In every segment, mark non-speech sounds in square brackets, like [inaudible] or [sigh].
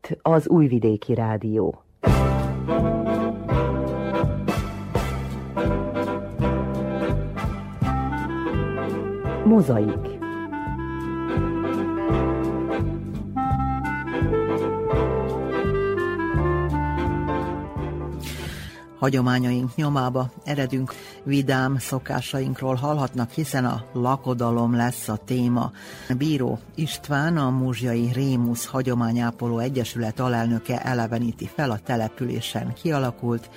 itt az Újvidéki Rádió. Mozaik hagyományaink nyomába eredünk, vidám szokásainkról hallhatnak, hiszen a lakodalom lesz a téma. Bíró István, a Múzsjai Rémusz Hagyományápoló Egyesület alelnöke eleveníti fel a településen kialakult,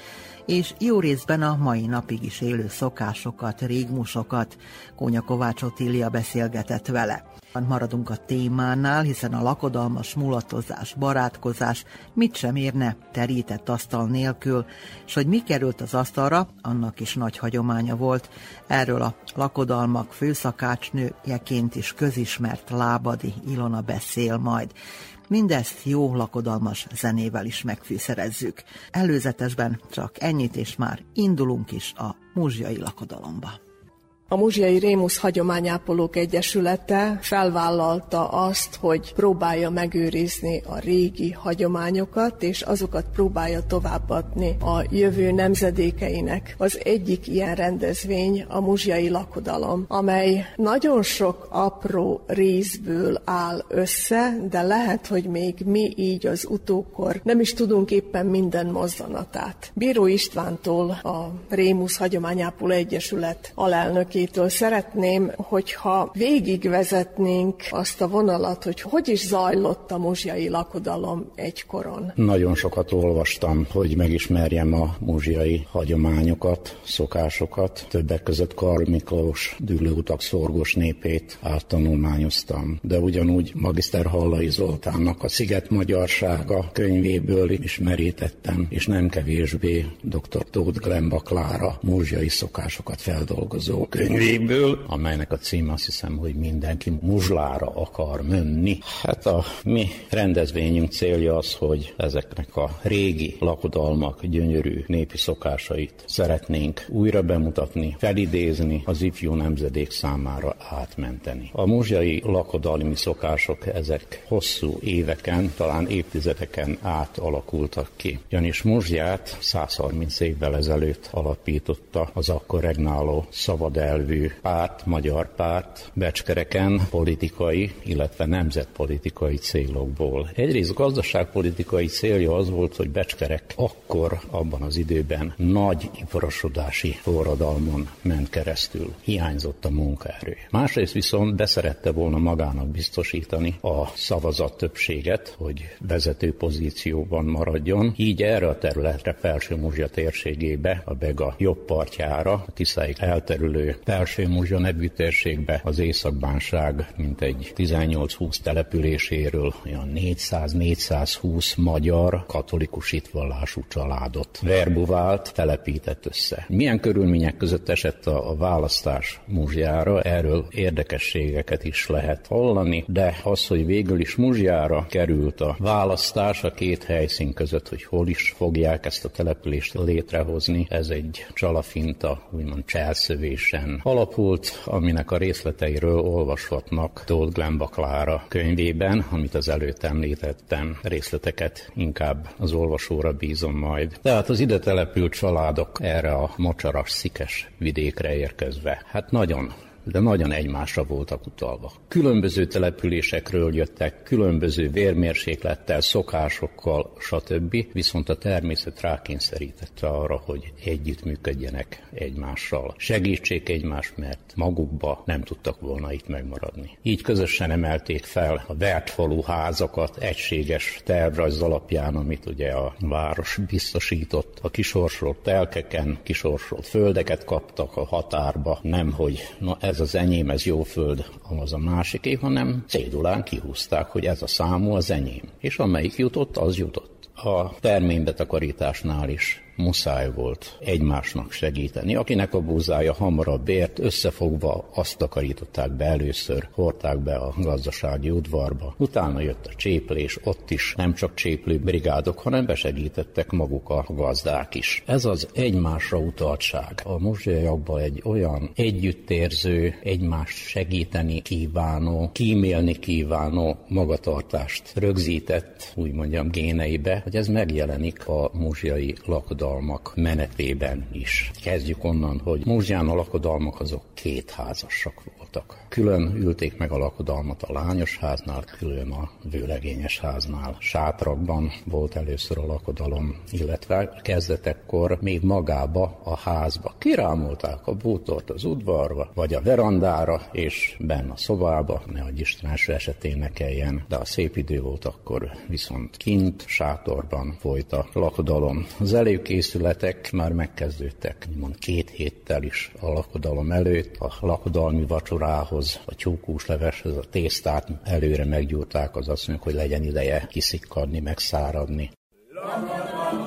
és jó részben a mai napig is élő szokásokat, régmusokat. Kónya Kovács Otília beszélgetett vele. Maradunk a témánál, hiszen a lakodalmas mulatozás, barátkozás mit sem érne terített asztal nélkül, és hogy mi került az asztalra, annak is nagy hagyománya volt. Erről a lakodalmak főszakácsnőjeként is közismert Lábadi Ilona beszél majd. Mindezt jó lakodalmas zenével is megfűszerezzük. Előzetesben csak ennyit, és már indulunk is a muzsiai lakodalomba. A Muzsiai Rémusz Hagyományápolók Egyesülete felvállalta azt, hogy próbálja megőrizni a régi hagyományokat, és azokat próbálja továbbadni a jövő nemzedékeinek. Az egyik ilyen rendezvény a Muzsiai Lakodalom, amely nagyon sok apró részből áll össze, de lehet, hogy még mi így az utókor nem is tudunk éppen minden mozzanatát. Bíró Istvántól a Rémusz Hagyományápoló Egyesület alelnöki Györgyitől szeretném, hogyha végigvezetnénk azt a vonalat, hogy hogy is zajlott a muzsiai lakodalom egykoron. Nagyon sokat olvastam, hogy megismerjem a muzsiai hagyományokat, szokásokat. Többek között Karl Miklós dűlőutak szorgos népét áttanulmányoztam. De ugyanúgy Magiszter Hallai Zoltánnak a Sziget Magyarsága könyvéből is merítettem, és nem kevésbé dr. Tóth Glemba Klára muzsiai szokásokat feldolgozó könyv könyvéből, amelynek a cím azt hiszem, hogy mindenki muzslára akar menni. Hát a mi rendezvényünk célja az, hogy ezeknek a régi lakodalmak gyönyörű népi szokásait szeretnénk újra bemutatni, felidézni, az ifjú nemzedék számára átmenteni. A muzsai lakodalmi szokások ezek hosszú éveken, talán évtizedeken át alakultak ki. Janis Muzsját 130 évvel ezelőtt alapította az akkor regnáló szabadelvű elvű párt, magyar párt becskereken politikai, illetve nemzetpolitikai célokból. Egyrészt gazdaságpolitikai célja az volt, hogy becskerek akkor, abban az időben nagy iparosodási forradalmon ment keresztül. Hiányzott a munkaerő. Másrészt viszont beszerette volna magának biztosítani a szavazat többséget, hogy vezető pozícióban maradjon. Így erre a területre Felső Muzsia térségébe, a Bega jobb partjára, a Tiszáig elterülő Felső Muzsa nevű térségbe az Északbánság mint egy 18-20 településéről olyan 400-420 magyar katolikus hitvallású családot verbuvált, telepített össze. Milyen körülmények között esett a, a választás Muzsjára, erről érdekességeket is lehet hallani, de az, hogy végül is Muzsjára került a választás a két helyszín között, hogy hol is fogják ezt a települést létrehozni, ez egy csalafinta, úgymond cselszövésen alapult, aminek a részleteiről olvashatnak Tóth Glemba Klára könyvében, amit az előtt említettem. Részleteket inkább az olvasóra bízom majd. Tehát az ide települt családok erre a mocsaras, szikes vidékre érkezve, hát nagyon de nagyon egymásra voltak utalva. Különböző településekről jöttek, különböző vérmérséklettel, szokásokkal, stb. Viszont a természet rákényszerítette arra, hogy együttműködjenek egymással. Segítsék egymást, mert magukba nem tudtak volna itt megmaradni. Így közösen emelték fel a vertfalú házakat egységes tervrajz alapján, amit ugye a város biztosított. A kisorsolt telkeken, kisorsolt földeket kaptak a határba, nem hogy na ez az enyém, ez jó föld, az a másiké, hanem cédulán kihúzták, hogy ez a számú az enyém. És amelyik jutott, az jutott. A terménybetakarításnál is muszáj volt egymásnak segíteni. Akinek a búzája hamarabb ért, összefogva azt takarították be először, hordták be a gazdasági udvarba. Utána jött a cséplés, ott is nem csak cséplő brigádok, hanem besegítettek maguk a gazdák is. Ez az egymásra utaltság. A muzsiaiakban egy olyan együttérző, egymást segíteni kívánó, kímélni kívánó magatartást rögzített, úgy mondjam, géneibe, hogy ez megjelenik a muzsiai lakodalmak menetében is. Kezdjük onnan, hogy Muzsján a lakodalmak azok két voltak. Külön ülték meg a lakodalmat a lányos háznál, külön a vőlegényes háznál. Sátrakban volt először a lakodalom, illetve kezdetekkor még magába a házba. Kirámolták a bútort az udvarba, vagy a verandára, és benne a szobába, ne a első esetén ne de a szép idő volt akkor viszont kint, sátorban folyt a lakodalom. Az előkészületek már megkezdődtek, mond két héttel is a lakodalom előtt, a lakodalmi vacsorához, a csókús leveshez, a tésztát előre meggyúrták, az mondjuk, hogy legyen ideje kiszikkadni, megszáradni. Lakodalom,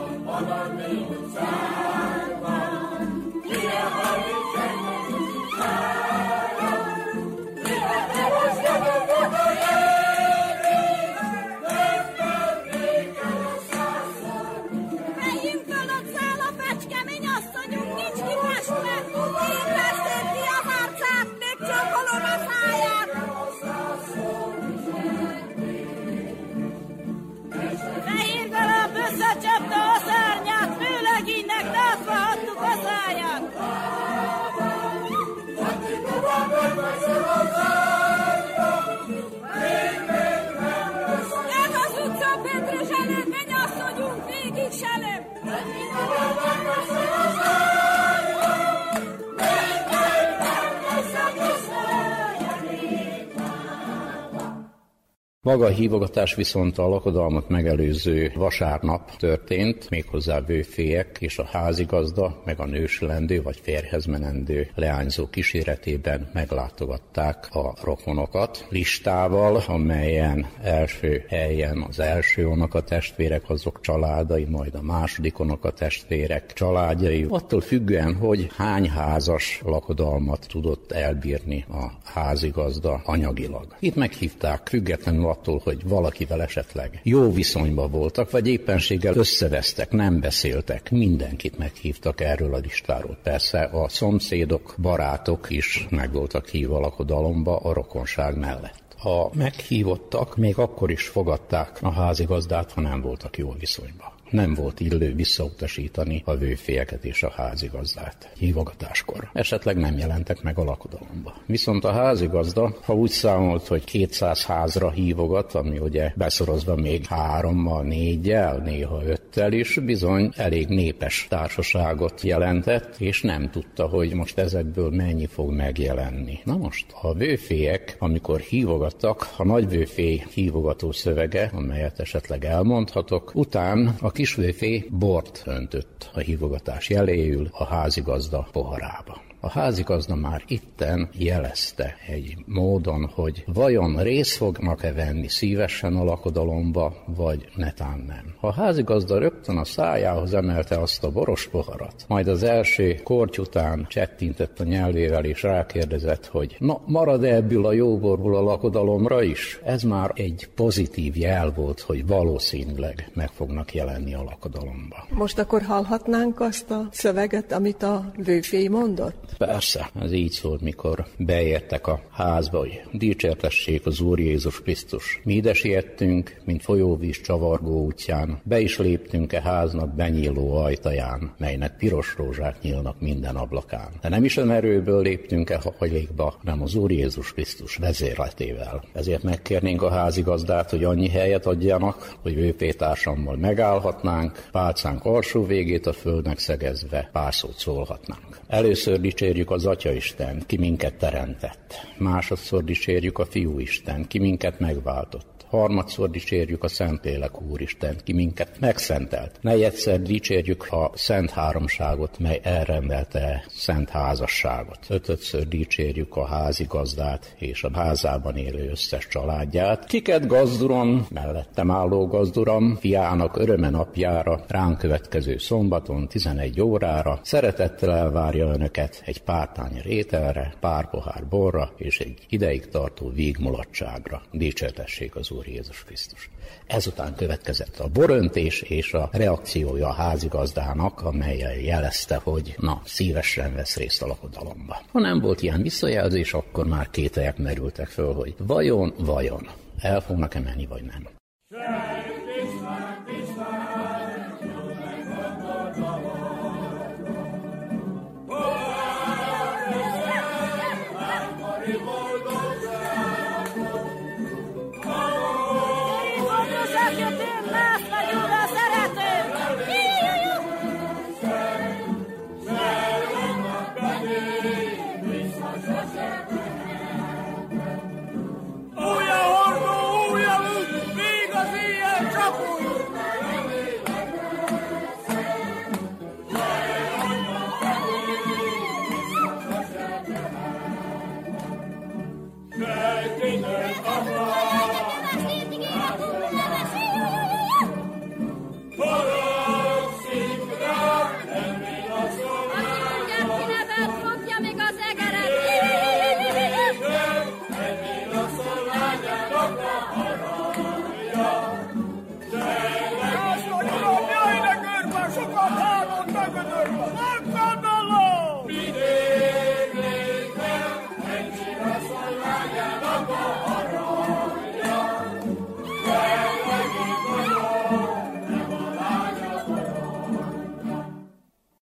Maga a hívogatás viszont a lakodalmat megelőző vasárnap történt, méghozzá bőfélyek és a házigazda, meg a nősülendő vagy férhez menendő leányzó kíséretében meglátogatták a rokonokat listával, amelyen első helyen az első a testvérek, azok családai, majd a második a testvérek családjai, attól függően, hogy hány házas lakodalmat tudott elbírni a házigazda anyagilag. Itt meghívták függetlenül attól, hogy valakivel esetleg jó viszonyban voltak, vagy éppenséggel összevesztek, nem beszéltek, mindenkit meghívtak erről a listáról. Persze a szomszédok, barátok is meg voltak hívva lakodalomba a rokonság mellett. A meghívottak még akkor is fogadták a házigazdát, ha nem voltak jó viszonyban nem volt illő visszautasítani a vőfélyeket és a házigazdát hívogatáskor. Esetleg nem jelentek meg a lakodalomba. Viszont a házigazda, ha úgy számolt, hogy 200 házra hívogat, ami ugye beszorozva még hárommal, négyel, néha öttel is, bizony elég népes társaságot jelentett, és nem tudta, hogy most ezekből mennyi fog megjelenni. Na most, a vőfélyek, amikor hívogattak, a nagy vőfély hívogató szövege, amelyet esetleg elmondhatok, után a kisvőfé bort öntött a hívogatás jeléül a házigazda poharába. A házigazda már itten jelezte egy módon, hogy vajon részt fognak-e venni szívesen a lakodalomba, vagy netán nem. A házigazda rögtön a szájához emelte azt a boros poharat, majd az első korty után csettintett a nyelvével és rákérdezett, hogy na, marad -e ebből a jóborból a lakodalomra is? Ez már egy pozitív jel volt, hogy valószínűleg meg fognak jelenni a lakodalomba. Most akkor hallhatnánk azt a szöveget, amit a vőfély mondott? Persze, ez így szólt, mikor beértek a házba, hogy dicsértessék az Úr Jézus Krisztus. Mi ide siettünk, mint folyóvíz csavargó útján, be is léptünk e háznak benyíló ajtaján, melynek piros rózsák nyílnak minden ablakán. De nem is erőből léptünk e hajlékba, hanem az Úr Jézus Krisztus vezérletével. Ezért megkérnénk a házigazdát, hogy annyi helyet adjanak, hogy vőpétársammal megállhatnánk, pálcánk alsó végét a földnek szegezve pár szót szólhatnánk. Először dicsérjük az Atya Isten, ki minket teremtett. Másodszor dicsérjük a Fiú Isten, ki minket megváltott Harmadszor dicsérjük a Szentlélek Úristen, ki minket megszentelt. Negyedszer dicsérjük a Szent Háromságot, mely elrendelte szent házasságot. Ötödször dicsérjük a házigazdát és a házában élő összes családját. Kiket gazduron, mellettem álló gazduram, fiának öröme napjára, ránk következő szombaton 11 órára, szeretettel elvárja önöket egy pártány rételre, pár pohár borra és egy ideig tartó vígmulatságra. Dicsértessék az Úr Jézus Krisztus. Ezután következett a boröntés és a reakciója a házigazdának, amelyel jelezte, hogy na, szívesen vesz részt a lakodalomba. Ha nem volt ilyen visszajelzés, akkor már kételyek merültek föl, hogy vajon, vajon el fognak-e menni, vagy nem.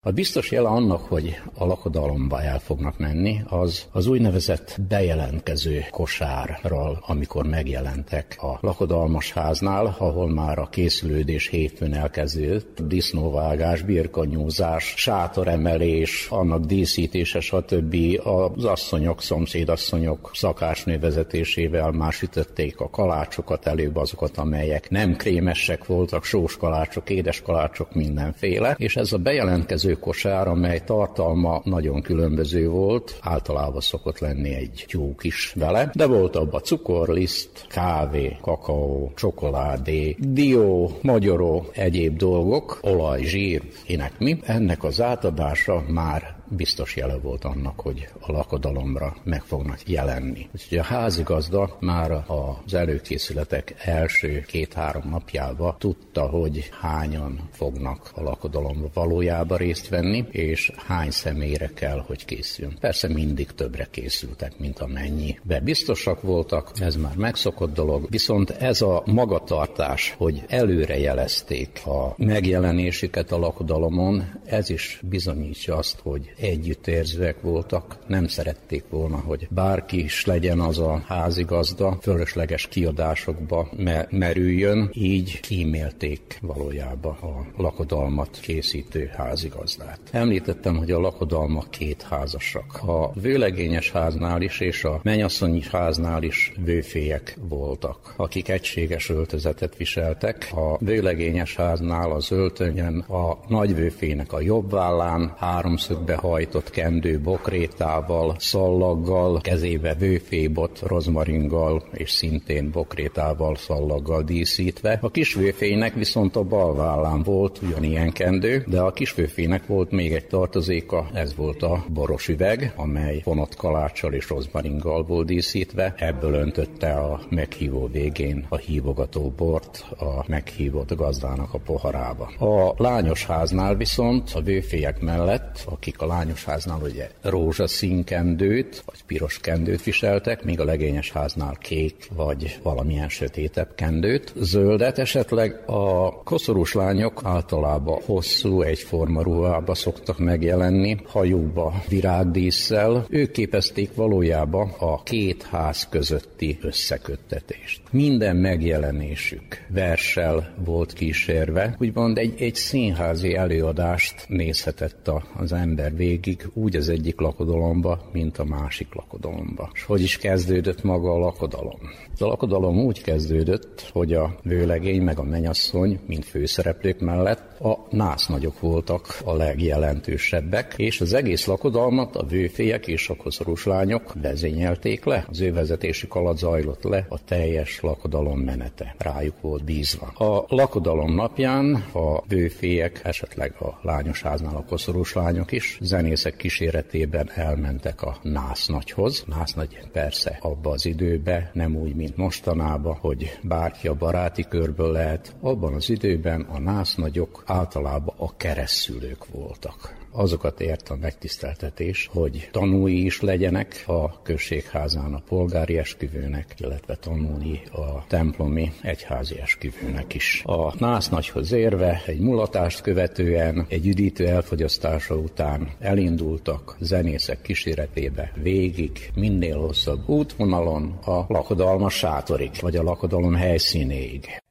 A biztos jele annak, hogy a lakodalomba el fognak menni, az az úgynevezett bejelentkező kosárral, amikor megjelentek a lakodalmas háznál, ahol már a készülődés hétfőn elkezdődött, disznóvágás, birkanyúzás, sátoremelés, annak díszítése, stb. Az asszonyok, szomszédasszonyok szakásnő vezetésével már sütötték a kalácsokat, előbb azokat, amelyek nem krémesek voltak, sós kalácsok, édes kalácsok, mindenféle, és ez a bejelentkező kosár, amely tartalma nagyon különböző volt, általában szokott lenni egy tyúk is vele, de volt abban cukorliszt, kávé, kakaó, csokoládé, dió, magyaró, egyéb dolgok, olaj, zsír, ének mi. Ennek az átadása már biztos jele volt annak, hogy a lakodalomra meg fognak jelenni. Úgyhogy a házigazda már az előkészületek első két-három napjába tudta, hogy hányan fognak a lakodalomba valójában részt venni, és hány személyre kell, hogy készüljön. Persze mindig többre készültek, mint amennyi. Be biztosak voltak, ez már megszokott dolog, viszont ez a magatartás, hogy előre jelezték a megjelenésüket a lakodalomon, ez is bizonyítja azt, hogy együttérzőek voltak, nem szerették volna, hogy bárki is legyen az a házigazda, fölösleges kiadásokba me- merüljön, így kímélték valójában a lakodalmat készítő házigazdát. Említettem, hogy a lakodalmak két házasak. A vőlegényes háznál is és a mennyasszonyi háznál is vőfélyek voltak, akik egységes öltözetet viseltek. A vőlegényes háznál az öltönyen a nagyvőfének a jobb vállán háromszögbe hajtott kendő bokrétával, szallaggal, kezébe vőfébot rozmaringgal és szintén bokrétával, szallaggal díszítve. A kisvőfének viszont a bal vállán volt ugyanilyen kendő, de a kisvőfének volt még egy tartozéka, ez volt a boros üveg, amely fonott kaláccsal és rozmaringgal volt díszítve. Ebből öntötte a meghívó végén a hívogató bort a meghívott gazdának a poharába. A lányos háznál viszont a vőfélyek mellett, akik a lányos háznál ugye rózsaszín kendőt, vagy piros kendőt viseltek, míg a legényes háznál kék, vagy valamilyen sötétebb kendőt. Zöldet esetleg a koszorús lányok általában hosszú, egyforma ruhába szoktak megjelenni, hajóba virágdísszel. Ők képezték valójában a két ház közötti összeköttetést. Minden megjelenésük verssel volt kísérve, úgymond egy, egy színházi előadást nézhetett az ember végig végig úgy az egyik lakodalomba, mint a másik lakodalomba. És hogy is kezdődött maga a lakodalom? A lakodalom úgy kezdődött, hogy a vőlegény meg a menyasszony, mint főszereplők mellett a násznagyok voltak a legjelentősebbek, és az egész lakodalmat a vőfélyek és a koszorús lányok vezényelték le. Az ő vezetésük alatt zajlott le a teljes lakodalom menete. Rájuk volt bízva. A lakodalom napján a vőfélyek, esetleg a lányos háznál a koszorús lányok is zenészek kíséretében elmentek a násznagyhoz. Násznagy persze abba az időbe nem úgy, mint mostanában, hogy bárki a baráti körből lehet. Abban az időben a násznagyok általában a keresztülők voltak azokat ért a megtiszteltetés, hogy tanúi is legyenek a községházán a polgári esküvőnek, illetve tanulni a templomi egyházi esküvőnek is. A násznagyhoz érve egy mulatást követően, egy üdítő elfogyasztása után elindultak zenészek kíséretébe végig, minél hosszabb útvonalon a lakodalmas sátorig, vagy a lakodalom helyszínéig.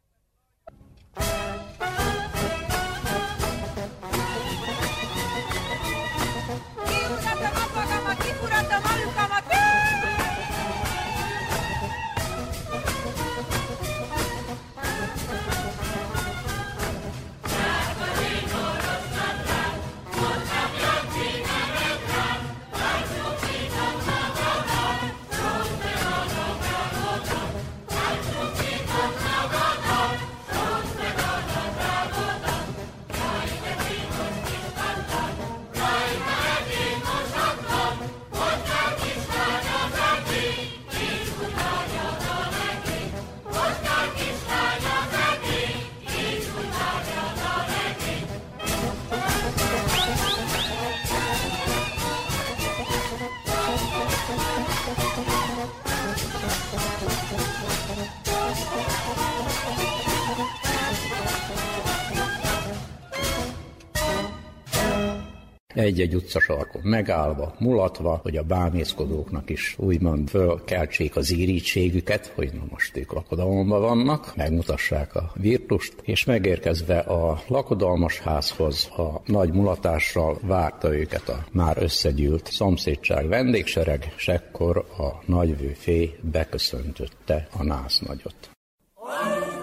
Egy-egy utcasarkon megállva, mulatva, hogy a bámészkodóknak is úgymond fölkeltsék az írítségüket, hogy na most ők lakodalomban vannak, megmutassák a virtust, és megérkezve a lakodalmas házhoz a nagy mulatással várta őket a már összegyűlt szomszédság vendégsereg, és ekkor a nagyvőfé beköszöntötte a násznagyot. A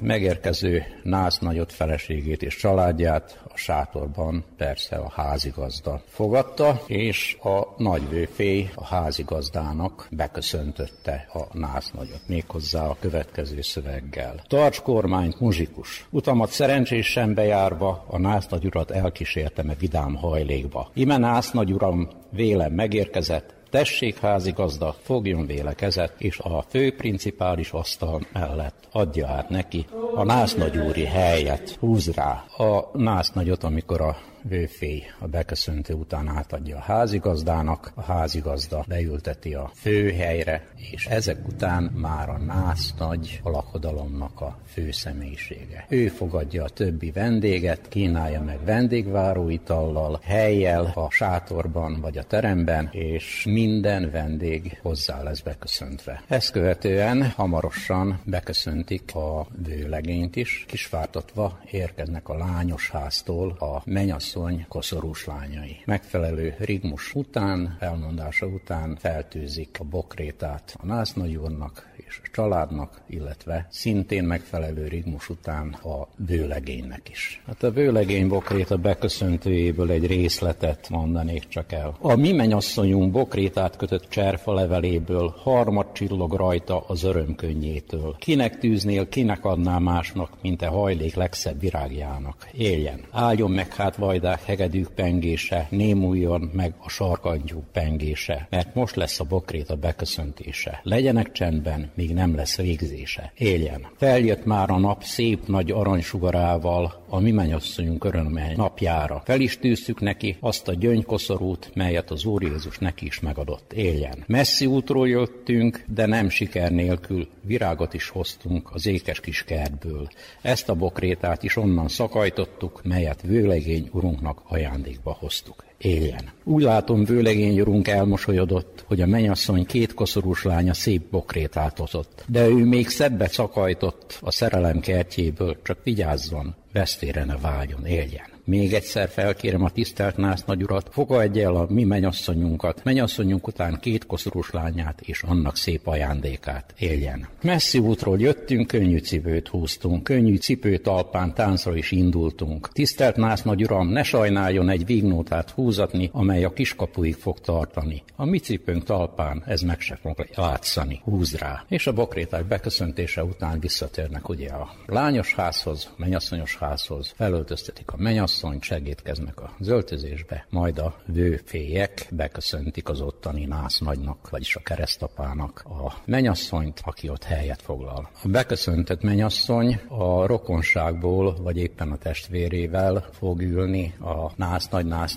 megérkező nász nagyot feleségét és családját a sátorban persze a házigazda fogadta, és a nagyvőfély a házigazdának beköszöntötte a nász nagyot, méghozzá a következő szöveggel. Tarts kormányt, muzsikus! Utamat szerencsésen bejárva a nász urat elkísértem-e vidám hajlékba. Ime nász uram vélem megérkezett, tessék házigazda, fogjon véle kezet, és a fő principális asztal mellett adja át neki a násznagyúri helyet, húz rá a násznagyot, amikor a vőfély a beköszöntő után átadja a házigazdának, a házigazda beülteti a főhelyre, és ezek után már a nász nagy a lakodalomnak a fő személyisége. Ő fogadja a többi vendéget, kínálja meg vendégváró itallal, helyjel a sátorban vagy a teremben, és minden vendég hozzá lesz beköszöntve. Ezt követően hamarosan beköszöntik a vőlegényt is, kisvártatva érkeznek a lányos háztól a menyasszony asszony koszorús lányai. Megfelelő rigmus után, elmondása után feltűzik a bokrétát a násznagyúrnak és a családnak, illetve szintén megfelelő rigmus után a bőlegénynek is. Hát a bőlegény bokréta beköszöntőjéből egy részletet mondanék csak el. A mi mennyasszonyunk bokrétát kötött cserfa leveléből harmad csillog rajta az örömkönnyétől. Kinek tűznél, kinek adná másnak, mint a hajlék legszebb virágjának. Éljen, álljon meg hát vaj hajdák hegedűk pengése, némuljon meg a sarkantyú pengése, mert most lesz a bokréta beköszöntése. Legyenek csendben, míg nem lesz végzése. Éljen! Feljött már a nap szép nagy aranysugarával, a mi mennyasszonyunk örömmel napjára. Fel is tűztük neki azt a gyöngykoszorút, melyet az Úr Jézus neki is megadott. Éljen! Messzi útról jöttünk, de nem siker nélkül virágot is hoztunk az ékes kis kertből. Ezt a bokrétát is onnan szakajtottuk, melyet vőlegény urunknak ajándékba hoztuk éljen. Úgy látom, vőlegény urunk elmosolyodott, hogy a menyasszony két koszorús lánya szép bokrétát hozott. De ő még szebbet szakajtott a szerelem kertjéből, csak vigyázzon, vesztére ne vágyon, éljen. Még egyszer felkérem a tisztelt Nász nagyurat, fogadj el a mi menyasszonyunkat, menyasszonyunk után két koszorús lányát és annak szép ajándékát. Éljen. Messzi útról jöttünk, könnyű cipőt húztunk, könnyű cipő talpán táncra is indultunk. Tisztelt Nász nagyuram, ne sajnáljon egy vígnótát húzatni, amely a kiskapuig fog tartani. A mi cipőnk talpán ez meg se fog látszani. Húz rá. És a bokréták beköszöntése után visszatérnek ugye a lányos házhoz, menyasszonyos házhoz, felöltöztetik a menyasszony, segítkeznek a zöltözésbe, majd a vőfélyek beköszöntik az ottani nász nagynak, vagyis a keresztapának a menyasszonyt, aki ott helyet foglal. A beköszöntött menyasszony a rokonságból, vagy éppen a testvérével fog ülni, a nász nagy, nász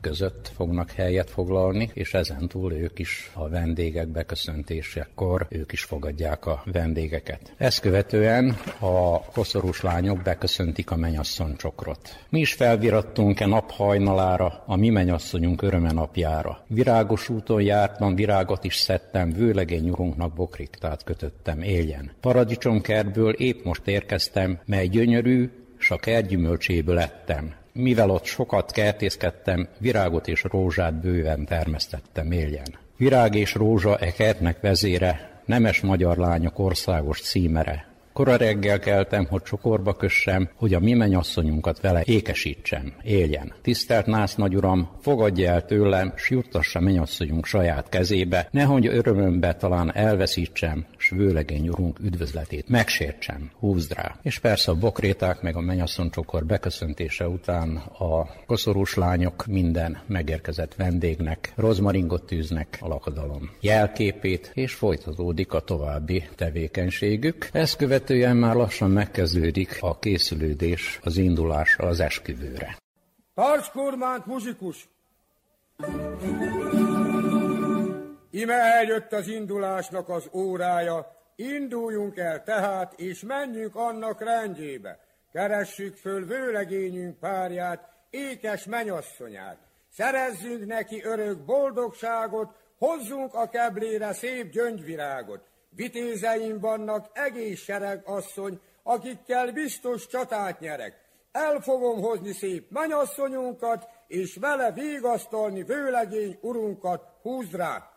között fognak helyet foglalni, és ezentúl ők is a vendégek beköszöntésekor ők is fogadják a vendégeket. Ezt követően a koszorús lányok beköszöntik a menyasszony csokrot. Mi is felvirattunk-e naphajnalára, a mi menyasszonyunk öröme napjára. Virágos úton jártam, virágot is szedtem, vőlegény urunknak bokriktát kötöttem, éljen. Paradicsomkertből épp most érkeztem, mely gyönyörű, s a kertgyümölcséből ettem. Mivel ott sokat kertészkedtem, virágot és rózsát bőven termesztettem, éljen. Virág és rózsa e kertnek vezére, nemes magyar lányok országos címere. Kora reggel keltem, hogy csokorba kössem, hogy a mi mennyasszonyunkat vele ékesítsem, éljen. Tisztelt Nász nagyuram, fogadja el tőlem, s juttassa mennyasszonyunk saját kezébe, nehogy örömömbe talán elveszítsem, s vőlegény urunk üdvözletét megsértsem, húzd rá. És persze a bokréták meg a mennyasszony csokor beköszöntése után a koszorús lányok minden megérkezett vendégnek rozmaringot tűznek a lakadalom jelképét, és folytatódik a további tevékenységük. Ezt követ követően már lassan megkezdődik a készülődés az indulásra az esküvőre. Tarts kormányt, muzsikus! Ime eljött az indulásnak az órája, induljunk el tehát, és menjünk annak rendjébe. Keressük föl vőlegényünk párját, ékes menyasszonyát. Szerezzünk neki örök boldogságot, hozzunk a keblére szép gyöngyvirágot. Vitézeim vannak egész sereg asszony, akikkel biztos csatát nyerek. El fogom hozni szép menyasszonyunkat, és vele végasztalni vőlegény urunkat, húzd rá!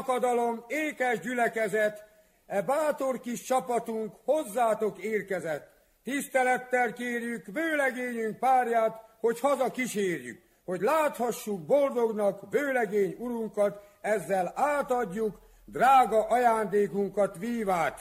Lakadalom, ékes gyülekezet, e bátor kis csapatunk hozzátok érkezett. Tisztelettel kérjük vőlegényünk párját, hogy haza kísérjük, hogy láthassuk boldognak vőlegény urunkat, ezzel átadjuk drága ajándékunkat vívát.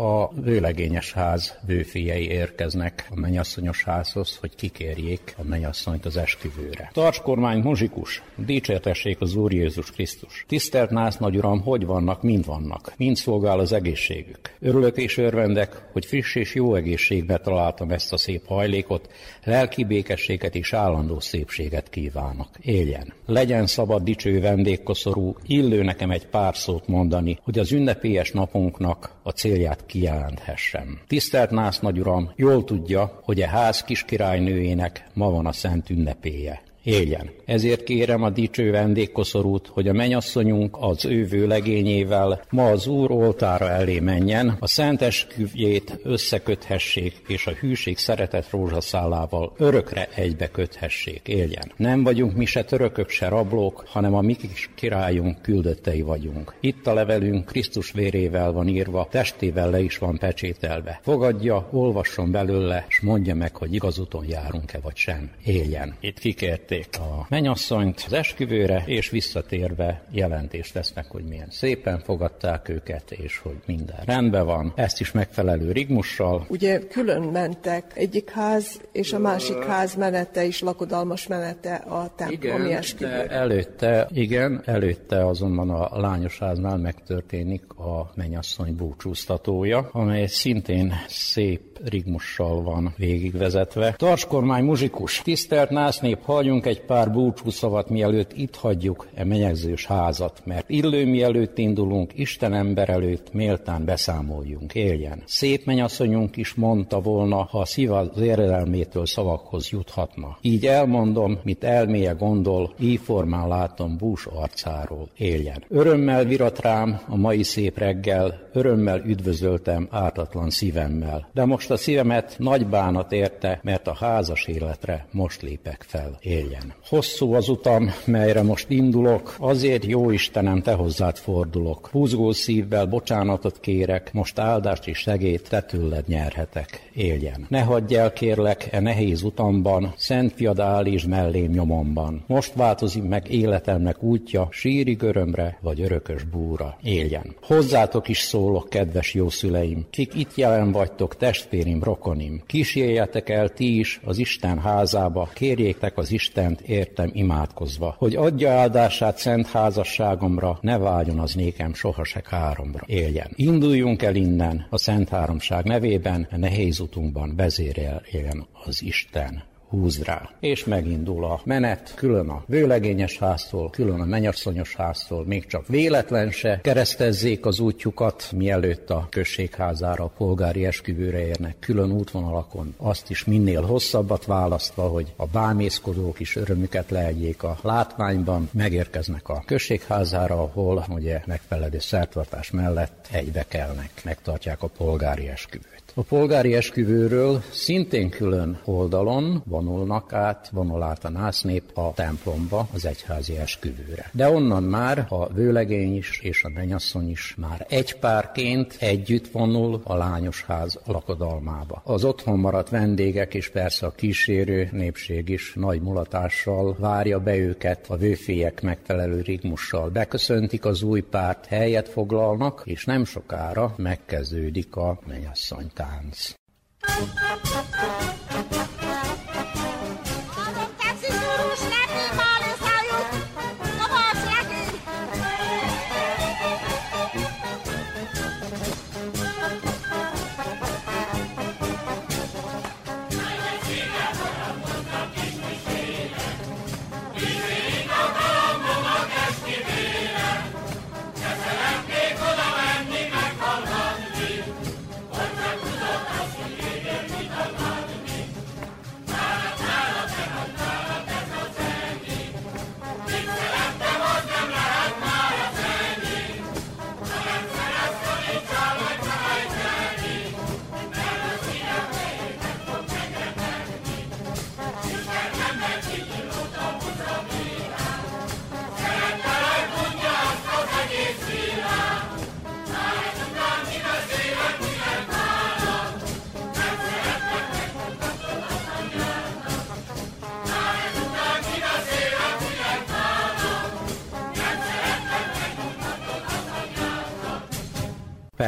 A vőlegényes ház vőfiei érkeznek a mennyasszonyos házhoz, hogy kikérjék a mennyasszonyt az esküvőre. Tartskormány muzsikus, dicsértessék az Úr Jézus Krisztus. Tisztelt Nász nagy uram, hogy vannak, mind vannak, mind szolgál az egészségük. Örülök és örvendek, hogy friss és jó egészségbe találtam ezt a szép hajlékot, lelki békességet és állandó szépséget kívánok. Éljen! Legyen szabad dicső vendégkoszorú, illő nekem egy pár szót mondani, hogy az ünnepélyes napunknak a célját kijelenthessem. Tisztelt Nász nagyuram, jól tudja, hogy a ház kiskirálynőjének ma van a szent ünnepéje éljen. Ezért kérem a dicső vendégkoszorút, hogy a menyasszonyunk az ő vőlegényével ma az Úr oltára elé menjen, a szent esküvjét összeköthessék, és a hűség szeretet rózsaszálával örökre egybe köthessék, éljen. Nem vagyunk mi se törökök, se rablók, hanem a mi kis királyunk küldöttei vagyunk. Itt a levelünk Krisztus vérével van írva, testével le is van pecsételve. Fogadja, olvasson belőle, és mondja meg, hogy igazúton járunk-e vagy sem. Éljen. Itt kikérték vitték a menyasszonyt az esküvőre, és visszatérve jelentést tesznek, hogy milyen szépen fogadták őket, és hogy minden rendben van. Ezt is megfelelő rigmussal. Ugye külön mentek egyik ház, és a másik ház menete is lakodalmas menete a templomi esküvőre. előtte, igen, előtte azonban a lányos háznál megtörténik a menyasszony búcsúztatója, amely szintén szép rigmussal van végigvezetve. Tarskormány muzsikus, tisztelt násznép, halljunk egy pár búcsúszavat, mielőtt itt hagyjuk e menyegzős házat, mert illő mielőtt indulunk, Isten ember előtt méltán beszámoljunk, éljen. Szép menyasszonyunk is mondta volna, ha a szív az érelmétől szavakhoz juthatna. Így elmondom, mit elméje gondol, így formán látom bús arcáról, éljen. Örömmel virat rám a mai szép reggel, örömmel üdvözöltem ártatlan szívemmel. De most a szívemet nagy bánat érte, mert a házas életre most lépek fel, éljen. Hosszú az utam, melyre most indulok, azért jó Istenem, te hozzád fordulok. Húzgó szívvel bocsánatot kérek, most áldást és segét te tőled nyerhetek, éljen. Ne hagyj el, kérlek, e nehéz utamban, szent fiad állítsd mellém nyomomban. Most változik meg életemnek útja, síri örömre vagy örökös búra, éljen. Hozzátok is szólok, kedves jó szüleim, kik itt jelen vagytok, testvérim, rokonim. Kísérjetek el ti is az Isten házába, kérjétek az Istent értem imádkozva, hogy adja áldását szent házasságomra, ne váljon az nékem soha se káromra, éljen. Induljunk el innen a Szent Háromság nevében, a nehéz utunkban vezéreljen az Isten húz rá. És megindul a menet, külön a vőlegényes háztól, külön a menyasszonyos háztól, még csak véletlen se keresztezzék az útjukat, mielőtt a községházára, a polgári esküvőre érnek, külön útvonalakon, azt is minél hosszabbat választva, hogy a bámészkodók is örömüket lehegyék a látványban, megérkeznek a községházára, ahol ugye megfelelő szertartás mellett egybe kelnek, megtartják a polgári esküvőt. A polgári esküvőről szintén külön oldalon vonulnak át, vonul át a násznép a templomba, az egyházi esküvőre. De onnan már a vőlegény is és a mennyasszony is már egy párként együtt vonul a lányos ház lakodalmába. Az otthon maradt vendégek és persze a kísérő népség is nagy mulatással várja be őket, a vőfélyek megfelelő rigmussal beköszöntik az új párt, helyet foglalnak, és nem sokára megkezdődik a mennyasszonytár dance.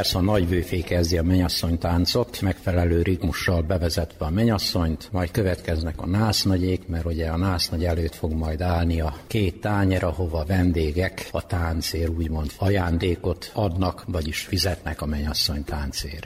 Persze a nagyvőfé kezdi a menyasszony táncot, megfelelő ritmussal bevezetve a menyasszonyt, majd következnek a násznagyék, mert ugye a násznagy előtt fog majd állni a két tányer, ahova vendégek a táncér úgymond ajándékot adnak, vagyis fizetnek a menyasszony táncér.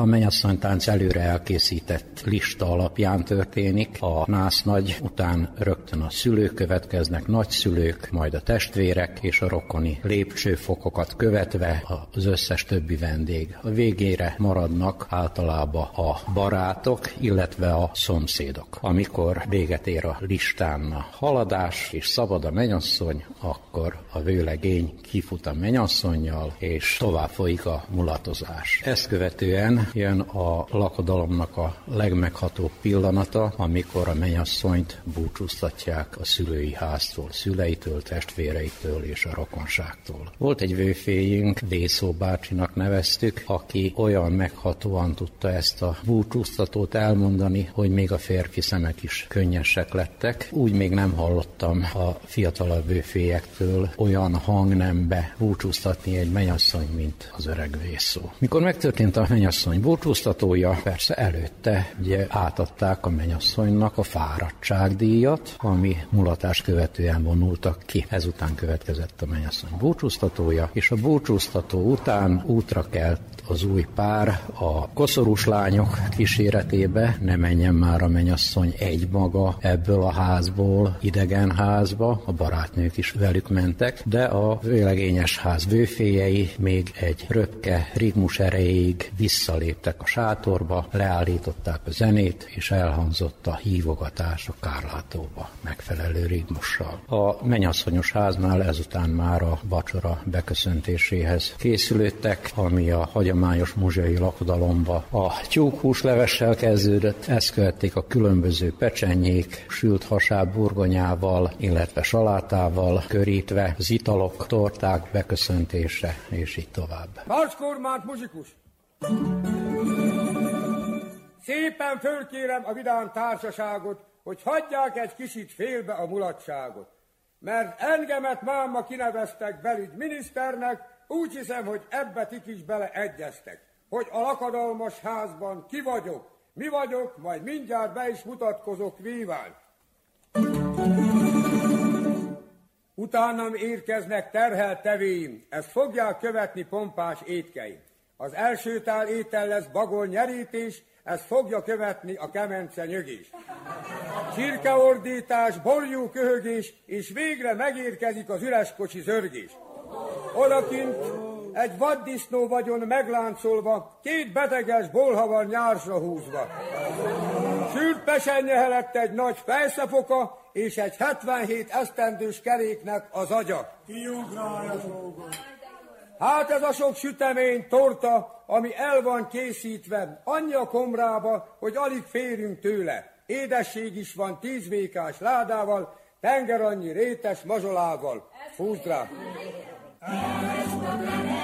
A mennyasszonytánc előre elkészített lista alapján történik. A nász nagy után rögtön a szülők következnek, nagyszülők, majd a testvérek és a rokoni lépcsőfokokat követve az összes többi vendég. A végére maradnak általában a barátok, illetve a szomszédok. Amikor véget ér a listán a haladás és szabad a menyasszony, akkor a vőlegény kifut a menyasszonyjal, és tovább folyik a mulatozás. Ezt követően jön a lakodalomnak a legmeghatóbb pillanata, amikor a mennyasszonyt búcsúztatják a szülői háztól, szüleitől, testvéreitől és a rokonságtól. Volt egy vőféjünk, Dészó bácsinak neveztük, aki olyan meghatóan tudta ezt a búcsúztatót elmondani, hogy még a férfi szemek is könnyesek lettek. Úgy még nem hallottam a fiatalabb vőféjektől olyan hangnembe búcsúztatni egy mennyasszony, mint az öreg vészó. Mikor megtörtént a mennyasszony mennyasszony búcsúztatója, persze előtte ugye átadták a mennyasszonynak a fáradtságdíjat, ami mulatás követően vonultak ki. Ezután következett a mennyasszony búcsúztatója, és a búcsúztató után útra kelt az új pár a koszorús lányok kíséretébe, ne menjen már a mennyasszony egy maga ebből a házból, idegen házba, a barátnők is velük mentek, de a vőlegényes ház vőféjei még egy röpke ritmus erejéig vissza visszaléptek a sátorba, leállították a zenét, és elhangzott a hívogatás a kárlátóba megfelelő ritmussal. A mennyasszonyos háznál ezután már a vacsora beköszöntéséhez készülődtek, ami a hagyományos muzsai lakodalomba a tyúkhús levessel kezdődött, ezt követték a különböző pecsenyék, sült hasáb burgonyával, illetve salátával körítve, az torták beköszöntése, és így tovább. Marskormánt muzsikus! Szépen fölkérem a vidám társaságot, hogy hagyják egy kicsit félbe a mulatságot. Mert engemet máma kineveztek belügyminiszternek, úgy hiszem, hogy ebbe ti is beleegyeztek, hogy a lakadalmas házban ki vagyok, mi vagyok, majd mindjárt be is mutatkozok víván. Utánam érkeznek terhelt tevéim, ezt fogják követni pompás étkeim. Az első tál étel lesz bagol nyerítés, ezt fogja követni a kemence nyögés. Csirkeordítás, borjú köhögés, és végre megérkezik az üres kocsi zörgés. Odakint egy vaddisznó vagyon megláncolva, két beteges bolhavar nyársra húzva. Sült pesenye helett egy nagy fejszefoka, és egy 77 esztendős keréknek az agya. Hát ez a sok sütemény, torta, ami el van készítve, annyi a komrába, hogy alig férünk tőle. Édesség is van tíz vékás ládával, tenger annyi rétes mazsolával. Húzd rá! De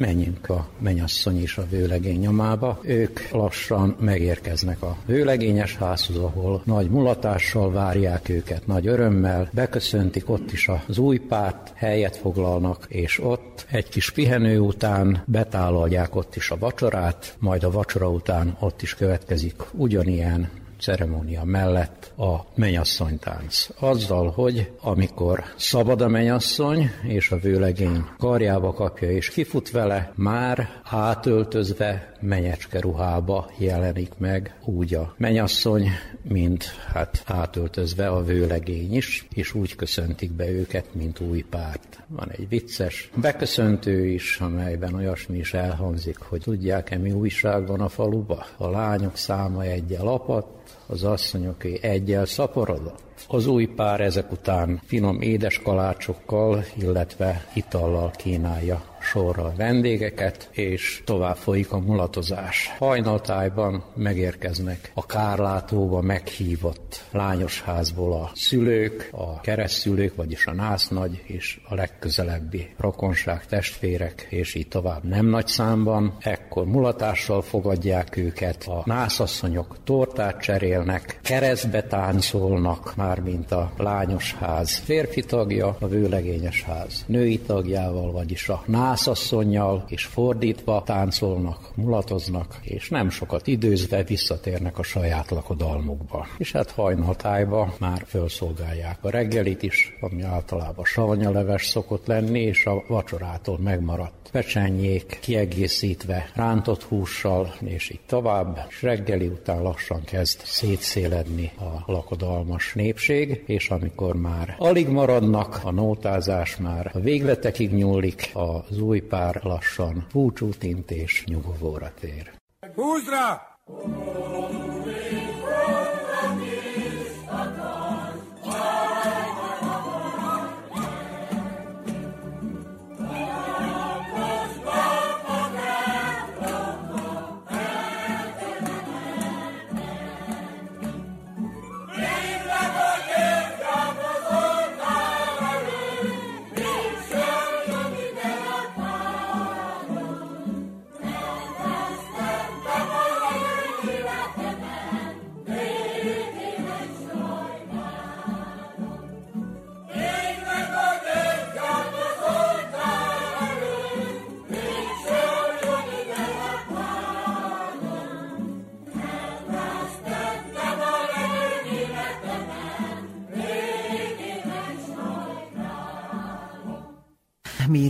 menjünk a menyasszony és a vőlegény nyomába. Ők lassan megérkeznek a vőlegényes házhoz, ahol nagy mulatással várják őket, nagy örömmel, beköszöntik ott is az új párt, helyet foglalnak, és ott egy kis pihenő után betálalják ott is a vacsorát, majd a vacsora után ott is következik ugyanilyen ceremónia mellett a menyasszonytánc. Azzal, hogy amikor szabad a menyasszony, és a vőlegény karjába kapja és kifut vele, már átöltözve menyecske ruhába jelenik meg úgy a menyasszony, mint hát átöltözve a vőlegény is, és úgy köszöntik be őket, mint új párt. Van egy vicces beköszöntő is, amelyben olyasmi is elhangzik, hogy tudják-e mi újság van a faluba? A lányok száma egyel apadt, az asszonyoké egyel szaporodott. Az új pár ezek után finom édes kalácsokkal, illetve itallal kínálja sorra a vendégeket, és tovább folyik a mulatozás. Hajnaltájban megérkeznek a kárlátóba meghívott lányosházból a szülők, a keresztszülők, vagyis a násznagy és a legközelebbi rokonság, testvérek, és így tovább nem nagy számban. Ekkor mulatással fogadják őket, a nászasszonyok tortát cserélnek, keresztbe táncolnak, mármint a lányos ház. Férfi tagja, a vőlegényes ház. Női tagjával, vagyis a nász nászasszonynal, és fordítva táncolnak, mulatoznak, és nem sokat időzve visszatérnek a saját lakodalmukba. És hát hajnaltájba már felszolgálják a reggelit is, ami általában savanyaleves szokott lenni, és a vacsorától megmaradt pecsenyék kiegészítve rántott hússal, és így tovább, és reggeli után lassan kezd szétszéledni a lakodalmas népség, és amikor már alig maradnak, a nótázás már a végletekig nyúlik, az új pár lassan búcsút int és nyugovóra tér. Húzd rá!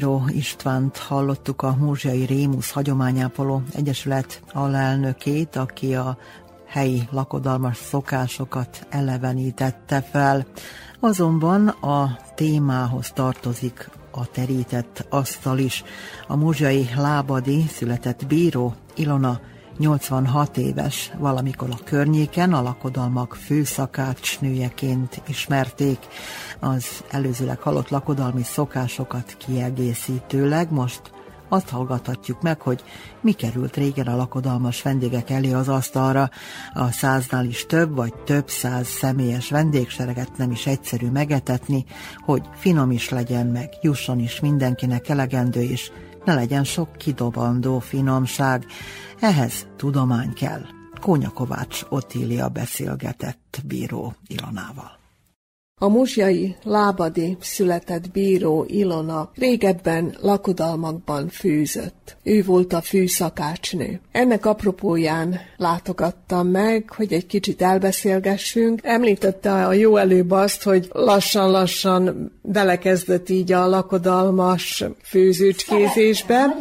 Míró Istvánt hallottuk a Múzsiai Rémusz Hagyományápoló Egyesület alelnökét, aki a helyi lakodalmas szokásokat elevenítette fel. Azonban a témához tartozik a terített asztal is. A múzsiai lábadi született bíró Ilona 86 éves, valamikor a környéken a lakodalmak főszakácsnőjeként ismerték az előzőleg halott lakodalmi szokásokat kiegészítőleg. Most azt hallgathatjuk meg, hogy mi került régen a lakodalmas vendégek elé az asztalra. A száznál is több vagy több száz személyes vendégsereget nem is egyszerű megetetni, hogy finom is legyen meg, jusson is mindenkinek elegendő, és ne legyen sok kidobandó finomság. Ehhez tudomány kell. Kónya Kovács Otília beszélgetett bíró Ilonával. A muzsjai lábadi született bíró Ilona régebben lakodalmakban fűzött. Ő volt a fűszakácsnő. Ennek apropóján látogattam meg, hogy egy kicsit elbeszélgessünk. Említette a jó előbb azt, hogy lassan-lassan belekezdett így a lakodalmas főzőcskézésbe,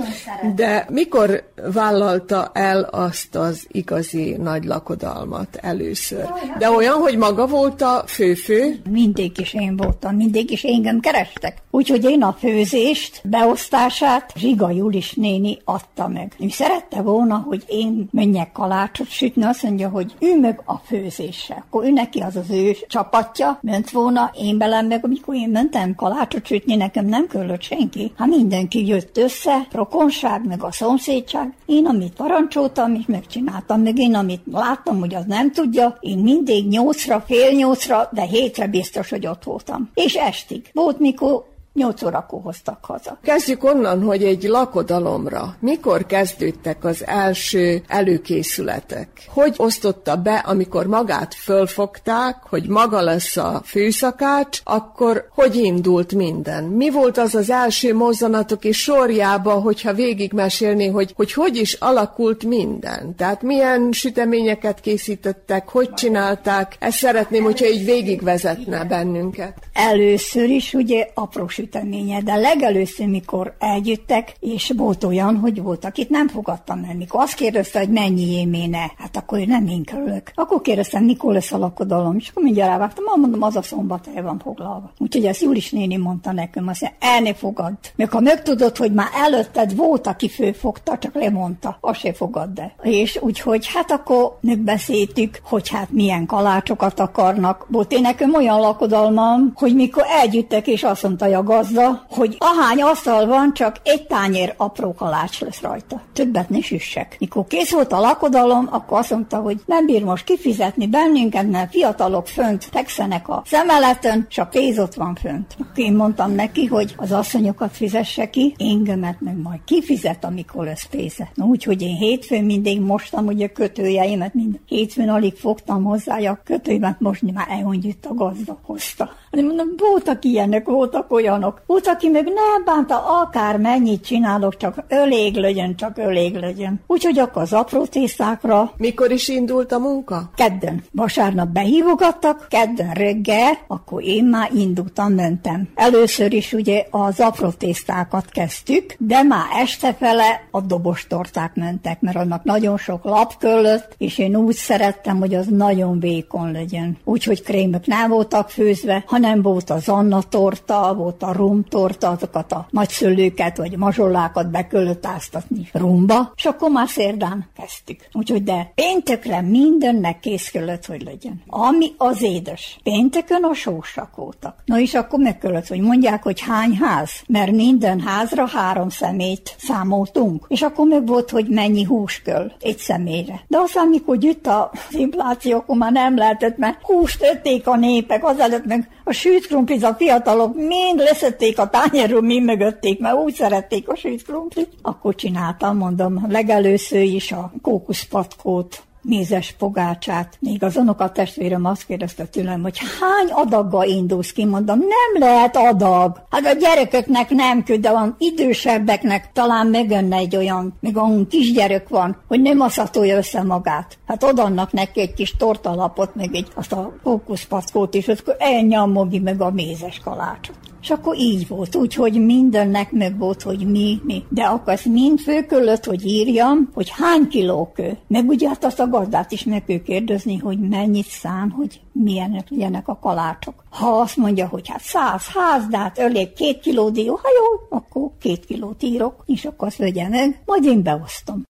de mikor vállalta el azt az igazi nagy lakodalmat először? De olyan, hogy maga volt a főfő? Mindig is én voltam, mindig is engem kerestek. Úgyhogy én a főzést, beosztását Zsiga Julis néni adta meg. Ő szerette volna, hogy én menjek kalácsot sütni, azt mondja, hogy ő meg a főzésre. Akkor ő neki az az ő csapatja, ment volna, én belem meg, amikor én mentem kalácsot sütni, nekem nem kellett senki. Hát mindenki jött össze, rokonság, meg a szomszédság. Én, amit parancsoltam, és megcsináltam, meg én, amit láttam, hogy az nem tudja, én mindig nyolcra, fél nyolcra, de hétre biztos, hogy ott voltam. És estig. Volt, mikor Nyolc órakor hoztak haza. Kezdjük onnan, hogy egy lakodalomra mikor kezdődtek az első előkészületek? Hogy osztotta be, amikor magát fölfogták, hogy maga lesz a főszakács, akkor hogy indult minden? Mi volt az az első mozzanatok és sorjába, hogyha végigmesélni, hogy, hogy hogy is alakult minden? Tehát milyen süteményeket készítettek, hogy csinálták? Ezt szeretném, hogyha így végigvezetne bennünket. Először is ugye apró süteménye, de legelőször, mikor eljöttek, és volt olyan, hogy volt, akit nem fogadtam el. Mikor azt kérdezte, hogy mennyi éméne, hát akkor nem én kerülök. Akkor kérdeztem, mikor lesz a lakodalom, és akkor mindjárt rávágtam, ah, mondom, az a szombat el van foglalva. Úgyhogy ezt Julis néni mondta nekem, azt mondja, el ne fogad. Ha megtudod, hogy már előtted volt, aki főfogta, csak lemondta, azt se fogad el. És úgyhogy hát akkor megbeszéltük, hogy hát milyen kalácsokat akarnak. Volt én nekem olyan lakodalmam, hogy mikor elgyűjtek, és azt mondta a gazda, hogy ahány asztal van, csak egy tányér apró kalács lesz rajta. Többet ne süssek. Mikor kész volt a lakodalom, akkor azt mondta, hogy nem bír most kifizetni bennünket, mert fiatalok fönt fekszenek a szemeleten, és a pénz ott van fönt. Én mondtam neki, hogy az asszonyokat fizesse ki, engemet meg majd kifizet, amikor lesz pénze. No, úgyhogy én hétfőn mindig mostam ugye kötőjeimet, mind hétfőn alig fogtam hozzá a kötőimet mosni, már elmondjuk a gazda hozta. Hanem mondom, voltak ilyenek, voltak olyanok. Volt, aki meg nem bánta, akár mennyit csinálok, csak ölég legyen, csak ölég legyen. Úgyhogy akkor az apró tésztákra. Mikor is indult a munka? Kedden. Vasárnap behívogattak, kedden reggel, akkor én már indultam, mentem. Először is ugye az apró tésztákat kezdtük, de már estefele a dobostorták mentek, mert annak nagyon sok lap köllött, és én úgy szerettem, hogy az nagyon vékony legyen. Úgyhogy krémök nem voltak főzve, hanem volt az Anna torta, volt a rum torta, azokat a nagyszülőket vagy mazsolákat bekölött áztatni rumba, és akkor már szerdán kezdtük. Úgyhogy de péntekre mindennek kész kellett, hogy legyen. Ami az édes. Pénteken a sósak voltak. Na és akkor meg kellett, hogy mondják, hogy hány ház, mert minden házra három szemét számoltunk. És akkor meg volt, hogy mennyi hús kell egy személyre. De aztán, mikor jött az infláció, akkor már nem lehetett, mert húst ötték a népek, azelőtt meg a sült krumplit a fiatalok mind leszették a tányérról, mind mögötték, mert úgy szerették a sült krumplit. Akkor csináltam, mondom, legelőször is a kókuszpatkót, mézes pogácsát. Még az testvérem azt kérdezte tőlem, hogy hány adaggal indulsz ki, mondom, nem lehet adag. Hát a gyerekeknek nem küld, de van idősebbeknek talán megönne egy olyan, még olyan kisgyerek van, hogy nem aszatolja össze magát. Hát odannak neki egy kis tortalapot, meg egy azt a kókuszpackót is, akkor elnyamogi meg a mézes kalácsot. És akkor így volt, úgyhogy mindennek meg volt, hogy mi, mi. De akkor ezt mind főkölött, hogy írjam, hogy hány kiló kő. Meg ugye hát azt a gazdát is meg kell kérdezni, hogy mennyit szám, hogy milyenek legyenek a kalácsok. Ha azt mondja, hogy hát száz házdát, ölép két kiló dió, ha jó, akkor két kilót írok, és akkor azt vegye meg, majd én beosztom.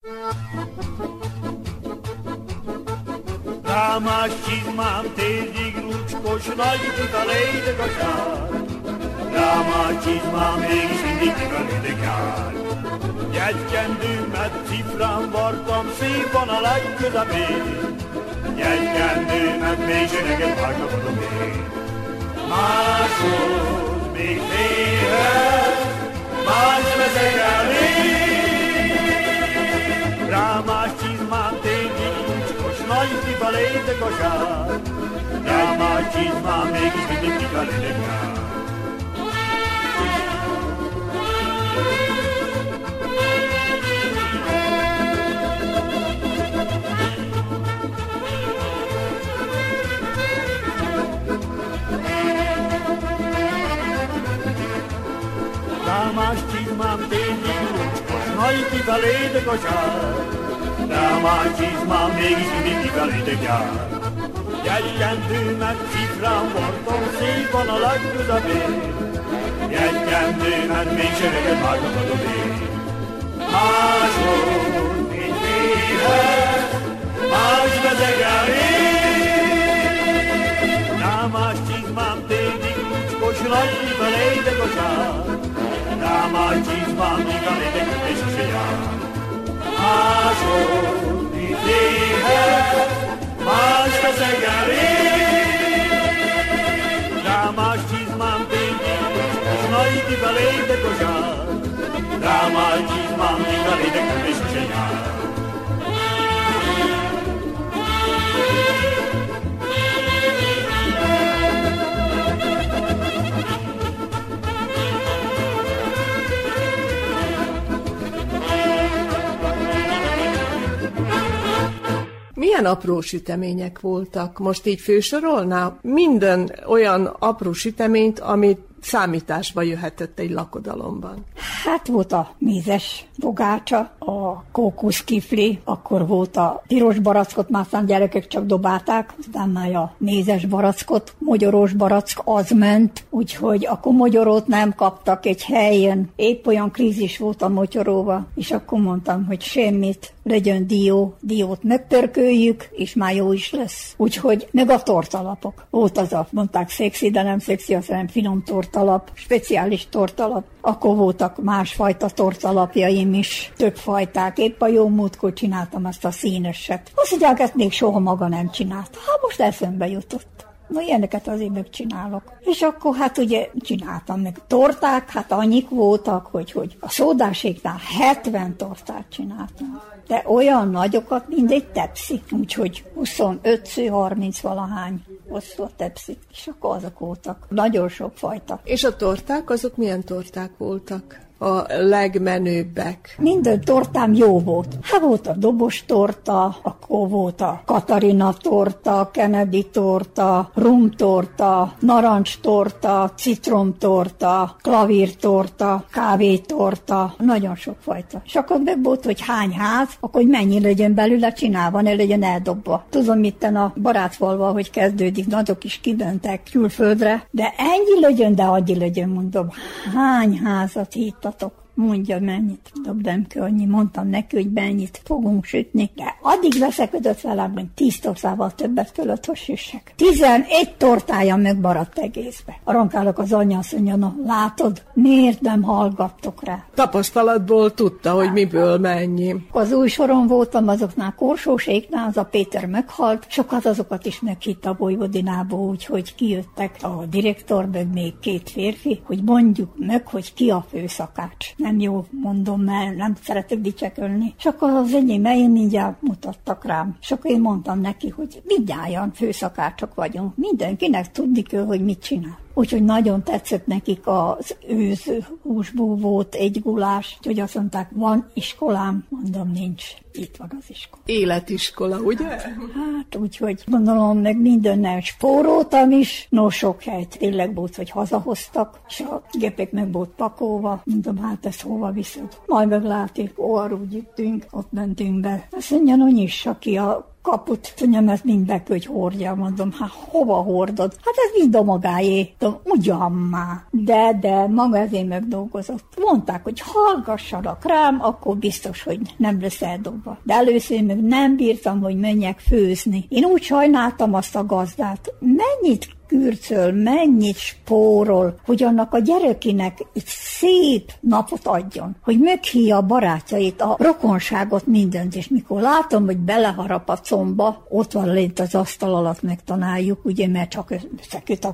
Rámás csizmám, tézig, lucskos, nagy a lédegazsár. Dráma csizma mégis mindig kivelődik jár. Jegykendőmet cifrán vartam, szép van a legközepén. Jegykendőmet mégis neked vágnakodom én. Máshoz még téhez, más veszek el Rámás csizmám tényleg úcskos, nagy pipa létek a sár. Rámás csizmám mégis mindig kivelődik jár. mám tényleg nagy kifelé kosár. Drámán csizmám mégis mindig kifelé jár. Jegykendőmet cifrán vartom, szép van a legközepén. Jegykendőmet még sereget vágnakodom én. Máshol, mint élet, más vezek el én. Drámás csizmám tényleg lucskos, nagy kifelé kosár. Drámátizmán igazán és fiam. Máshol itt éhet, más veszegelé. Drámás csizmám tényleg, és belejde kožár. Dráma ti mám, ty belejde kmeščeňár. Milyen apró sütemények voltak? Most így fősorolná? Minden olyan apró süteményt, amit számításba jöhetett egy lakodalomban? Hát volt a mézes bogácsa, a kókuszkifli, akkor volt a piros barackot, már aztán gyerekek csak dobálták, aztán már a mézes barackot, mogyoros barack az ment, úgyhogy akkor mogyorót nem kaptak egy helyen. Épp olyan krízis volt a mogyoróva, és akkor mondtam, hogy semmit, legyen dió, diót megpörköljük, és már jó is lesz. Úgyhogy meg a tortalapok. Volt az a, mondták szexi, de nem szexi, azt nem finom tortalap, speciális tortalap. Akkor voltak másfajta tortalapjaim is, több fajták. Épp a jó múltkor csináltam azt a színeset. Azt mondják, ezt még soha maga nem csinált. Hát most eszembe jutott. Na ilyeneket azért megcsinálok. És akkor hát ugye csináltam meg torták, hát annyik voltak, hogy, hogy a szódáséknál 70 tortát csináltam. De olyan nagyokat, mint egy tepsi. Úgyhogy 25 30 valahány a tepsi. És akkor azok voltak. Nagyon sok fajta. És a torták, azok milyen torták voltak? A legmenőbbek? Minden tortám jó volt. Hát volt a dobos torta, akkor volt a Katarina torta, Kennedy torta, rum torta, narancs torta, citrom torta, klavír torta, kávé torta, nagyon sok fajta. És akkor meg volt, hogy hány ház, akkor hogy mennyi legyen belőle csinálva, ne legyen eldobva. Tudom, itt a barátfalva, hogy kezdődik, nagyok is kibentek külföldre, de ennyi legyen, de annyi legyen, mondom. Hány házat こと。Mondja mennyit. nem kell annyi, mondtam neki, hogy mennyit fogunk sütni. De addig veszekedett velem, hogy tíz tortával többet kellett, hogy süssek. Tizenegy tortája megmaradt egészbe. Arankálok az anyja, azt mondja, no, látod, miért nem hallgattok rá? Tapasztalatból tudta, hogy miből mennyi. Az új soron voltam azoknál korsóséknál, az a Péter meghalt, sokat azokat is meghitt a Vojvodinából, úgyhogy kijöttek a direktor, meg még két férfi, hogy mondjuk meg, hogy ki a főszakács. Nem jó mondom, mert nem szeretek dicsekölni. És akkor az enyém én mindjárt mutattak rám. És akkor én mondtam neki, hogy mindjárt főszakácsok vagyunk. Mindenkinek tudni kell, hogy mit csinál. Úgyhogy nagyon tetszett nekik az őz húsból volt egy gulás, úgyhogy azt mondták, van iskolám, mondom, nincs. Itt van az iskola. Életiskola, ugye? Hát, úgyhogy gondolom, meg mindennel spóroltam is. No, sok helyt tényleg volt, hogy hazahoztak, és a gépek meg volt pakolva. Mondom, hát ezt hova viszed? Majd úgy jöttünk, ott mentünk be. Azt mondja, no, nyissa ki a kaput, mondjam, ezt mind be, hogy hordja, mondom, hát hova hordod? Hát ez mind a magáé. Ugyan már. De, de maga ezért megdolgozott. Mondták, hogy hallgassanak rám, akkor biztos, hogy nem lesz eldobva. De először még nem bírtam, hogy menjek főzni. Én úgy sajnáltam azt a gazdát. Mennyit kürcöl, mennyit spórol, hogy annak a gyerekinek egy szép napot adjon, hogy meghívja a barátjait, a rokonságot, mindent, és mikor látom, hogy beleharap a comba, ott van lent az asztal alatt megtanáljuk, ugye, mert csak össze kell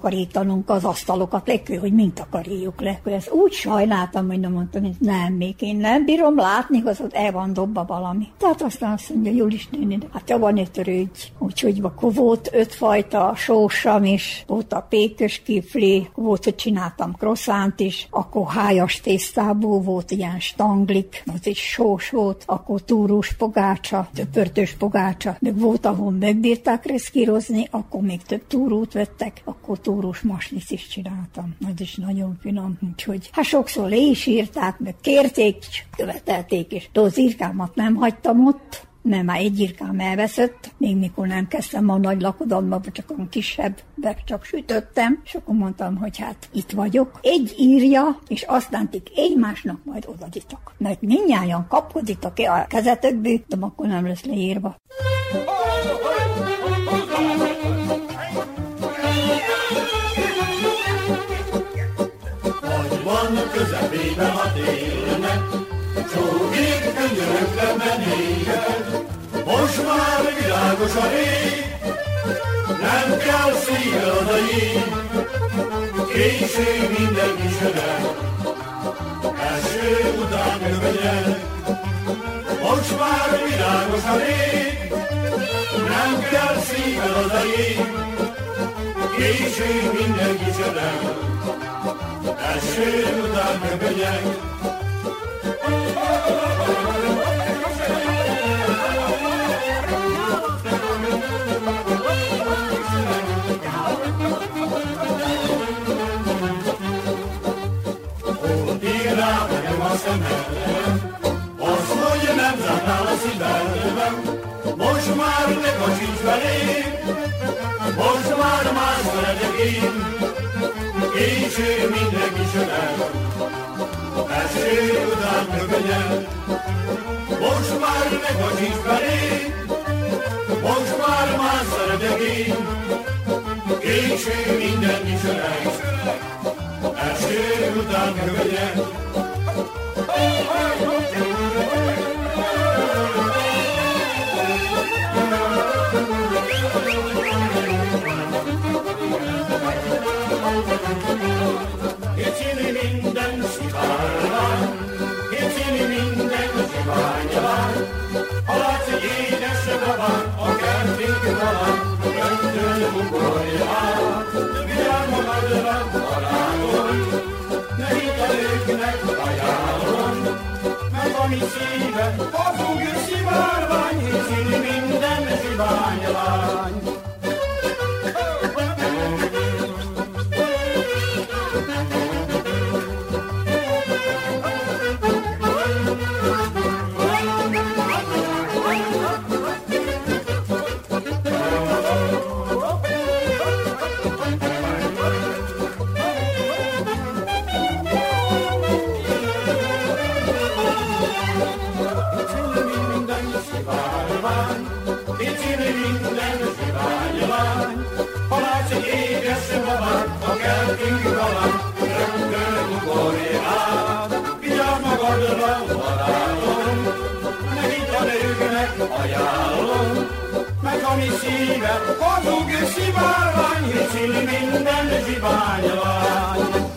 az asztalokat, le hogy mind takarítjuk le. Ezt úgy sajnáltam, hogy nem mondtam, hogy nem, még én nem bírom látni, hogy ott el van dobva valami. Tehát aztán azt mondja, Julis néni, hát ja, van egy törődj. Úgyhogy akkor volt ötfajta sósam is, volt a pékös kifli, volt, hogy csináltam krosszánt is, akkor hájas tésztából volt ilyen stanglik, az is sós volt, akkor túrós pogácsa, töpörtös pogácsa, meg volt, ahol megbírták reszkírozni, akkor még több túrót vettek, akkor túrós masnic is csináltam. Az is nagyon finom, úgyhogy hát sokszor le is írták, meg kérték, követelték, és az írkámat nem hagytam ott, mert már egy irkám elveszett, még mikor nem kezdtem a nagy lakodalomba, vagy csak a kisebb, de csak sütöttem, és akkor mondtam, hogy hát itt vagyok. Egy írja, és aztán tik egymásnak majd odaditok. Mert mindnyájan kapkoditok a kezetekbe, de akkor nem lesz leírva. van közepében a télnek, Csókék könyörökre menélyen, most már világos a rég, nem kell szíved a jég, késő minden kísérem, kövegyek, most már világos a rég, nem kell az a jég, késő mindenki csodál, eső után kövegyek. Szemem, azt mondja, nem zárnál a szívemben, most már ne kacsíts velém, most már más veledek én, késő mindenki csodál, eső után köpenyel, most már ne kacsíts velém, most már más szeretek én, késő mindenki csodál, eső után köpenyel, hidd a szíve, hazug szivárvány, hiszi minden zsiványvány. Ajánlom, meg ami szíve, hazug szivárvány, hiszi minden zsiványlány.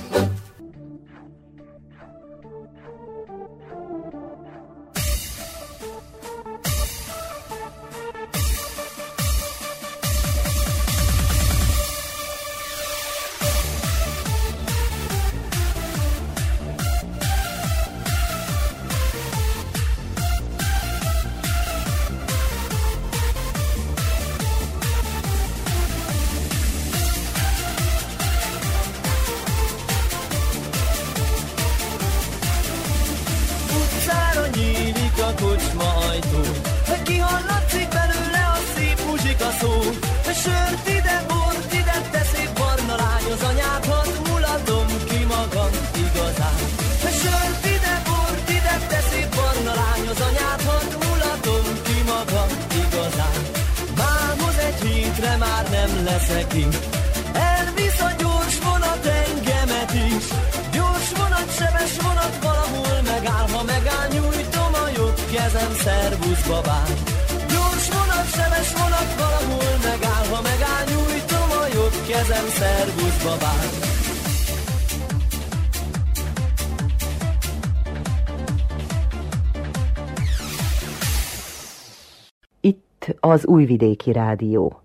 Az Újvidéki Rádió.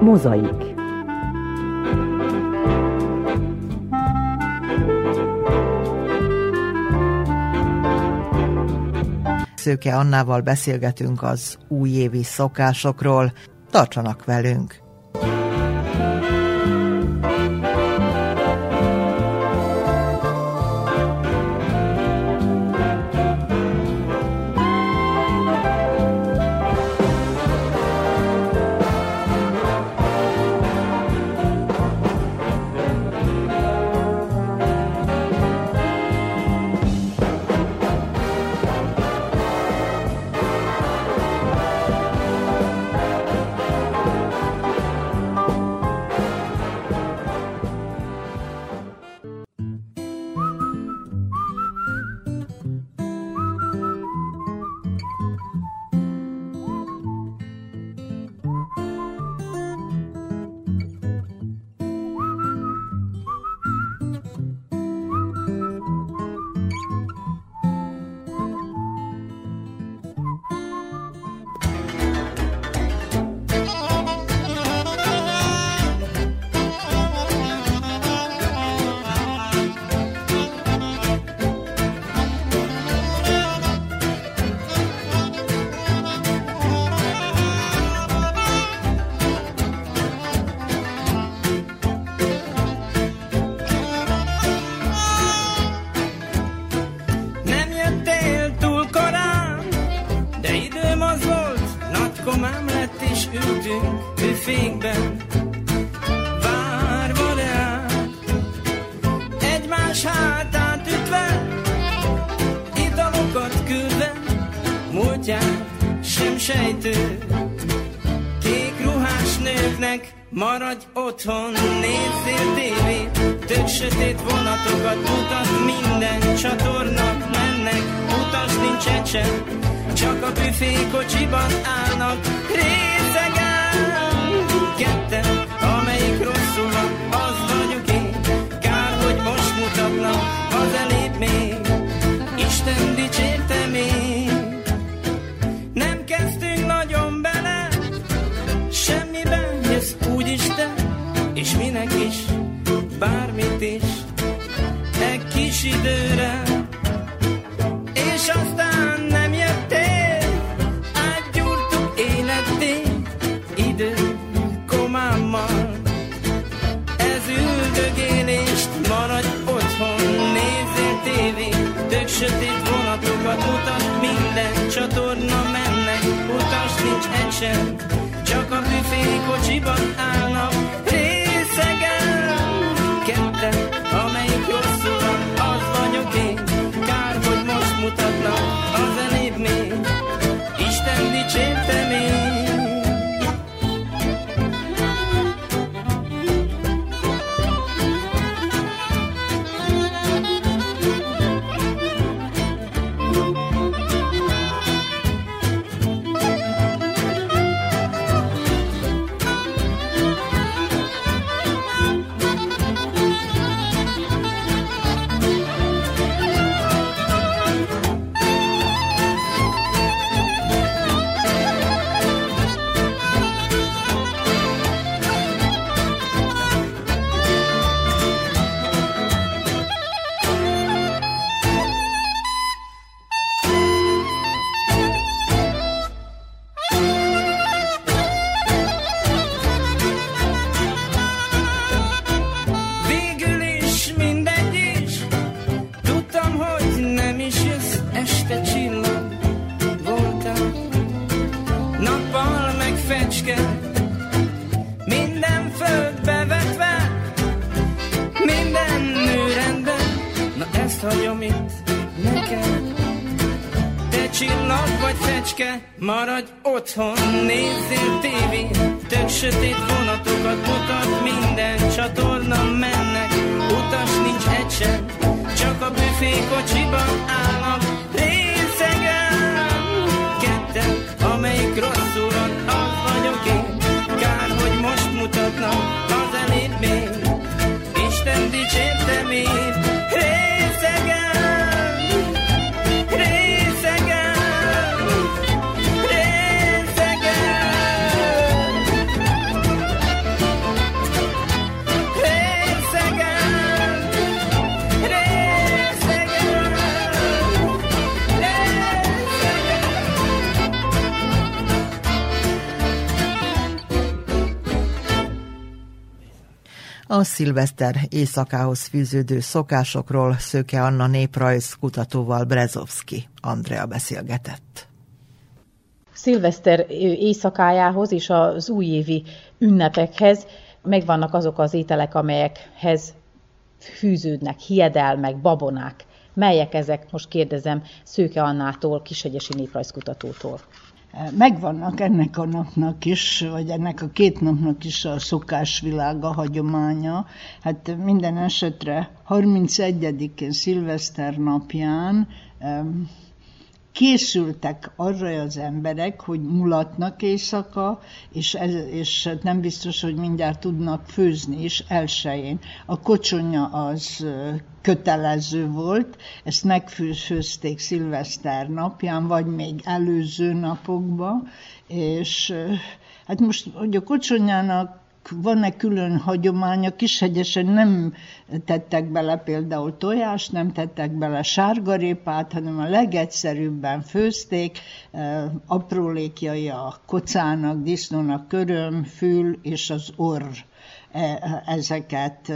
Mozaik Szőke Annával beszélgetünk az újévi szokásokról. Tartsanak velünk! Szilveszter éjszakához fűződő szokásokról Szőke Anna néprajz kutatóval Brezovski Andrea beszélgetett. Szilveszter éjszakájához és az újévi ünnepekhez megvannak azok az ételek, amelyekhez fűződnek hiedelmek, babonák. Melyek ezek? Most kérdezem Szőke Annától, Kishegyesi néprajzkutatótól. Megvannak ennek a napnak is, vagy ennek a két napnak is a szokásvilága, hagyománya. Hát minden esetre 31-én szilveszter napján készültek arra az emberek, hogy mulatnak éjszaka, és, ez, és nem biztos, hogy mindjárt tudnak főzni is elsőjén. A kocsonya az kötelező volt, ezt megfőzték szilveszter napján, vagy még előző napokban, és hát most, hogy a kocsonyának van-e külön hagyománya, Kishegyesen nem tettek bele például tojást, nem tettek bele sárgarépát, hanem a legegyszerűbben főzték, aprólékjai a kocának, disznónak köröm, fül és az orr. E, ezeket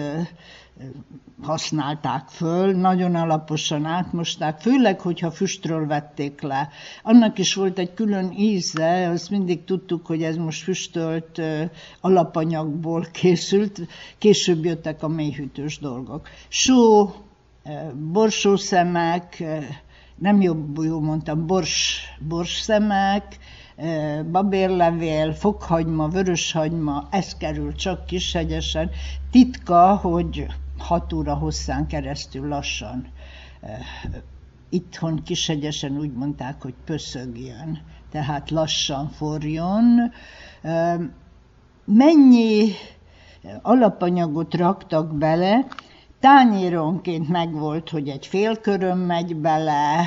használták föl, nagyon alaposan átmosták, főleg, hogyha füstről vették le. Annak is volt egy külön íze, azt mindig tudtuk, hogy ez most füstölt alapanyagból [laughs] készült, később jöttek a mélyhűtős dolgok. Só, borsószemek, nem jobb, jó mondtam, bors, borsszemek, babérlevél, fokhagyma, vöröshagyma, ez kerül csak kishegyesen. Titka, hogy hat óra hosszán keresztül lassan itthon kishegyesen úgy mondták, hogy pöszögjön, tehát lassan forjon. Mennyi alapanyagot raktak bele, tányéronként megvolt, hogy egy fél köröm megy bele,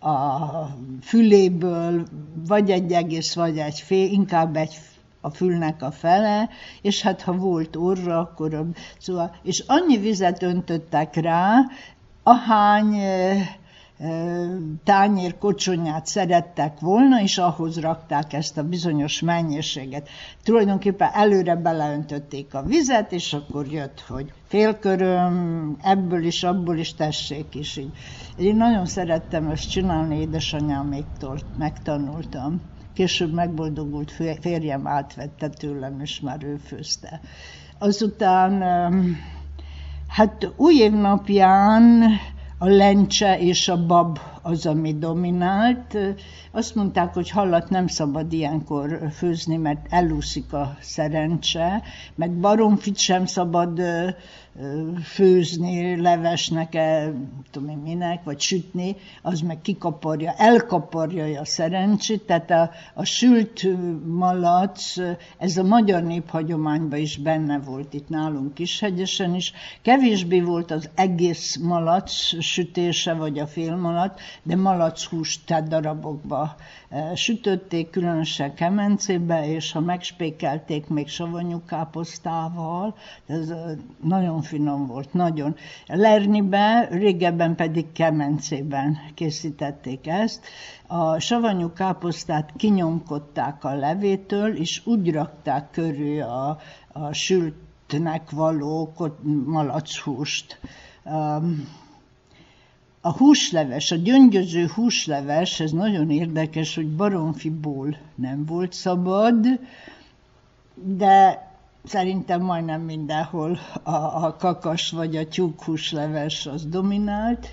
a füléből, vagy egy egész, vagy egy fél, inkább egy a fülnek a fele, és hát ha volt orra, akkor szóval, és annyi vizet öntöttek rá, ahány tányér kocsonyát szerettek volna, és ahhoz rakták ezt a bizonyos mennyiséget. Tulajdonképpen előre beleöntötték a vizet, és akkor jött, hogy félköröm, ebből is, abból is tessék is így. Én nagyon szerettem ezt csinálni, édesanyáméktól megtanultam. Később megboldogult férjem átvette tőlem, és már ő főzte. Azután, hát új év napján a lencse és a bab az, ami dominált. Azt mondták, hogy hallat nem szabad ilyenkor főzni, mert elúszik a szerencse, meg baromfit sem szabad főzni levesnek, -e, tudom én minek, vagy sütni, az meg kikaparja, elkaparja a szerencsét, tehát a, a sült malac, ez a magyar néphagyományban is benne volt itt nálunk is hegyesen is. Kevésbé volt az egész malac sütése, vagy a félmalac, de malachúst, tehát darabokba sütötték, különösen kemencébe, és ha megspékelték még savanyú káposztával, ez nagyon finom volt, nagyon. Lernibe, régebben pedig kemencében készítették ezt. A savanyú káposztát kinyomkodták a levétől, és úgy rakták körül a, a sültnek való malachúst. Um, a húsleves, a gyöngyöző húsleves, ez nagyon érdekes, hogy baromfiból nem volt szabad, de szerintem majdnem mindenhol a, a kakas vagy a tyúkhúsleves az dominált.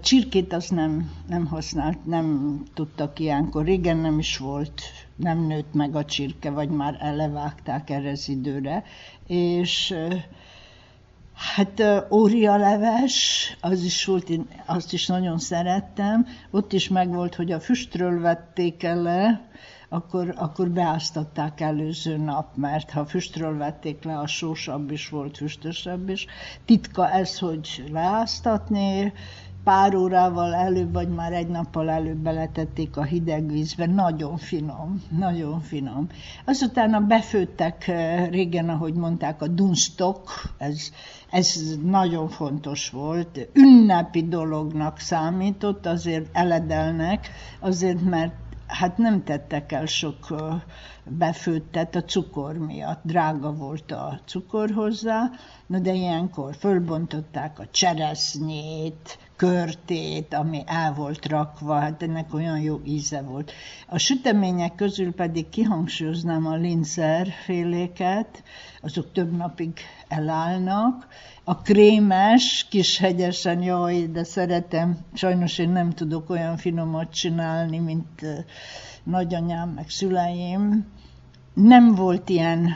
Csirkét azt nem, nem használt, nem tudtak ilyenkor. Régen nem is volt, nem nőtt meg a csirke, vagy már elevágták erre az időre. És Hát ória leves, az is volt, én azt is nagyon szerettem. Ott is megvolt, hogy a füstről vették el le, akkor, akkor beáztatták előző nap, mert ha füstről vették le, a sósabb is volt, füstösebb is. Titka ez, hogy leáztatni, pár órával előbb, vagy már egy nappal előbb beletették a hideg vízbe, nagyon finom, nagyon finom. Azután befőttek régen, ahogy mondták, a dunstok, ez ez nagyon fontos volt. Ünnepi dolognak számított, azért eledelnek, azért mert hát nem tettek el sok befőttet a cukor miatt. Drága volt a cukor hozzá, na de ilyenkor fölbontották a cseresznyét, körtét, ami el volt rakva, hát ennek olyan jó íze volt. A sütemények közül pedig kihangsúlyoznám a linzer féléket, azok több napig elállnak. A krémes, kis hegyesen, jaj, de szeretem, sajnos én nem tudok olyan finomat csinálni, mint nagyanyám, meg szüleim. Nem volt ilyen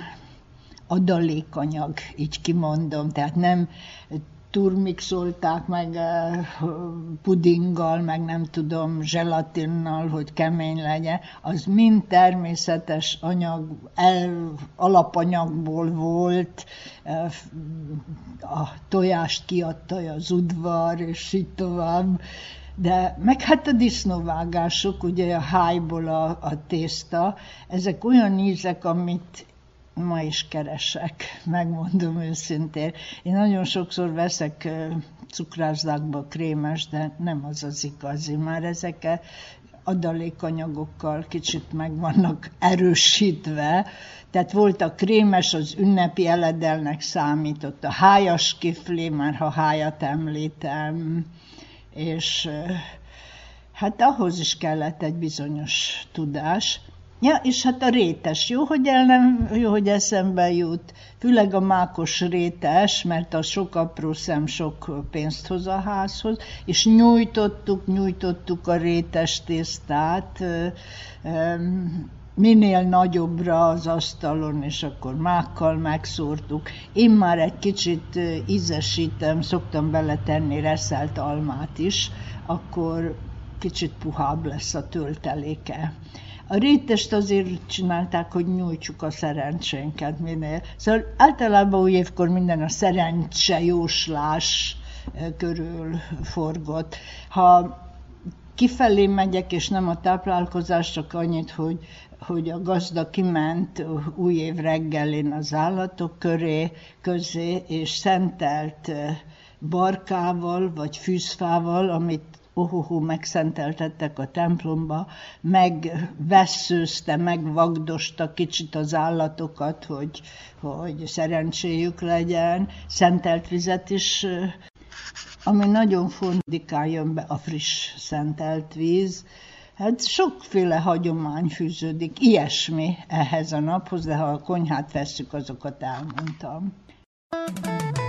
adalékanyag, így kimondom, tehát nem turmixolták meg pudinggal, meg nem tudom, zselatinnal, hogy kemény legyen, az mind természetes anyag, el, alapanyagból volt, a tojást kiadta az udvar, és így tovább. De meg hát a disznóvágások, ugye a hájból a, a tészta, ezek olyan ízek, amit ma is keresek, [laughs] megmondom őszintén. Én nagyon sokszor veszek cukrászdákba krémes, de nem az az igazi. Már ezek adalékanyagokkal kicsit meg vannak [laughs] erősítve, tehát volt a krémes, az ünnepi eledelnek számított, a hájas kifli, már ha hájat említem, és hát ahhoz is kellett egy bizonyos tudás. Ja, és hát a rétes, jó, hogy, el nem, jó, hogy eszembe jut, főleg a mákos rétes, mert a sok apró szem sok pénzt hoz a házhoz, és nyújtottuk, nyújtottuk a rétes tésztát, minél nagyobbra az asztalon, és akkor mákkal megszórtuk. Én már egy kicsit ízesítem, szoktam beletenni reszelt almát is, akkor kicsit puhább lesz a tölteléke. A rétest azért csinálták, hogy nyújtsuk a szerencsénket minél. Szóval általában új évkor minden a szerencse jóslás körül forgott. Ha kifelé megyek, és nem a táplálkozás, csak annyit, hogy, hogy a gazda kiment új év reggelén az állatok köré, közé, és szentelt barkával, vagy fűzfával, amit ohoho megszenteltettek a templomba, megvesszőzte, megvagdosta kicsit az állatokat, hogy, hogy szerencséjük legyen, szentelt vizet is, ami nagyon fondikál jön be a friss szentelt víz, Hát sokféle hagyomány fűződik, ilyesmi ehhez a naphoz, de ha a konyhát vesszük, azokat elmondtam. Egy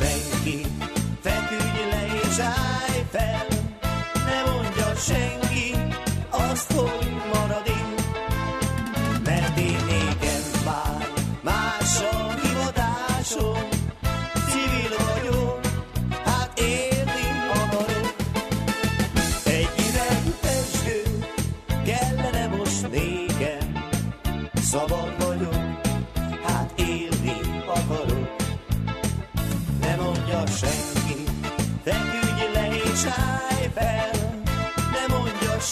mondja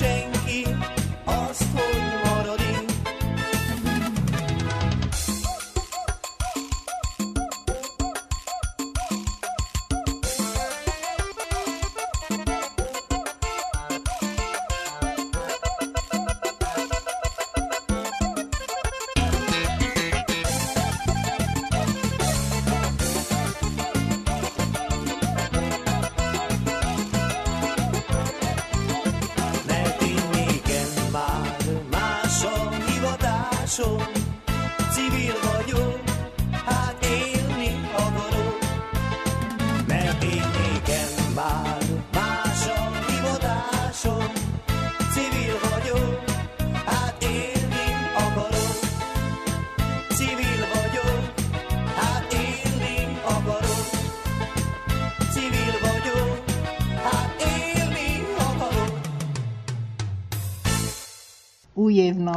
mondja So.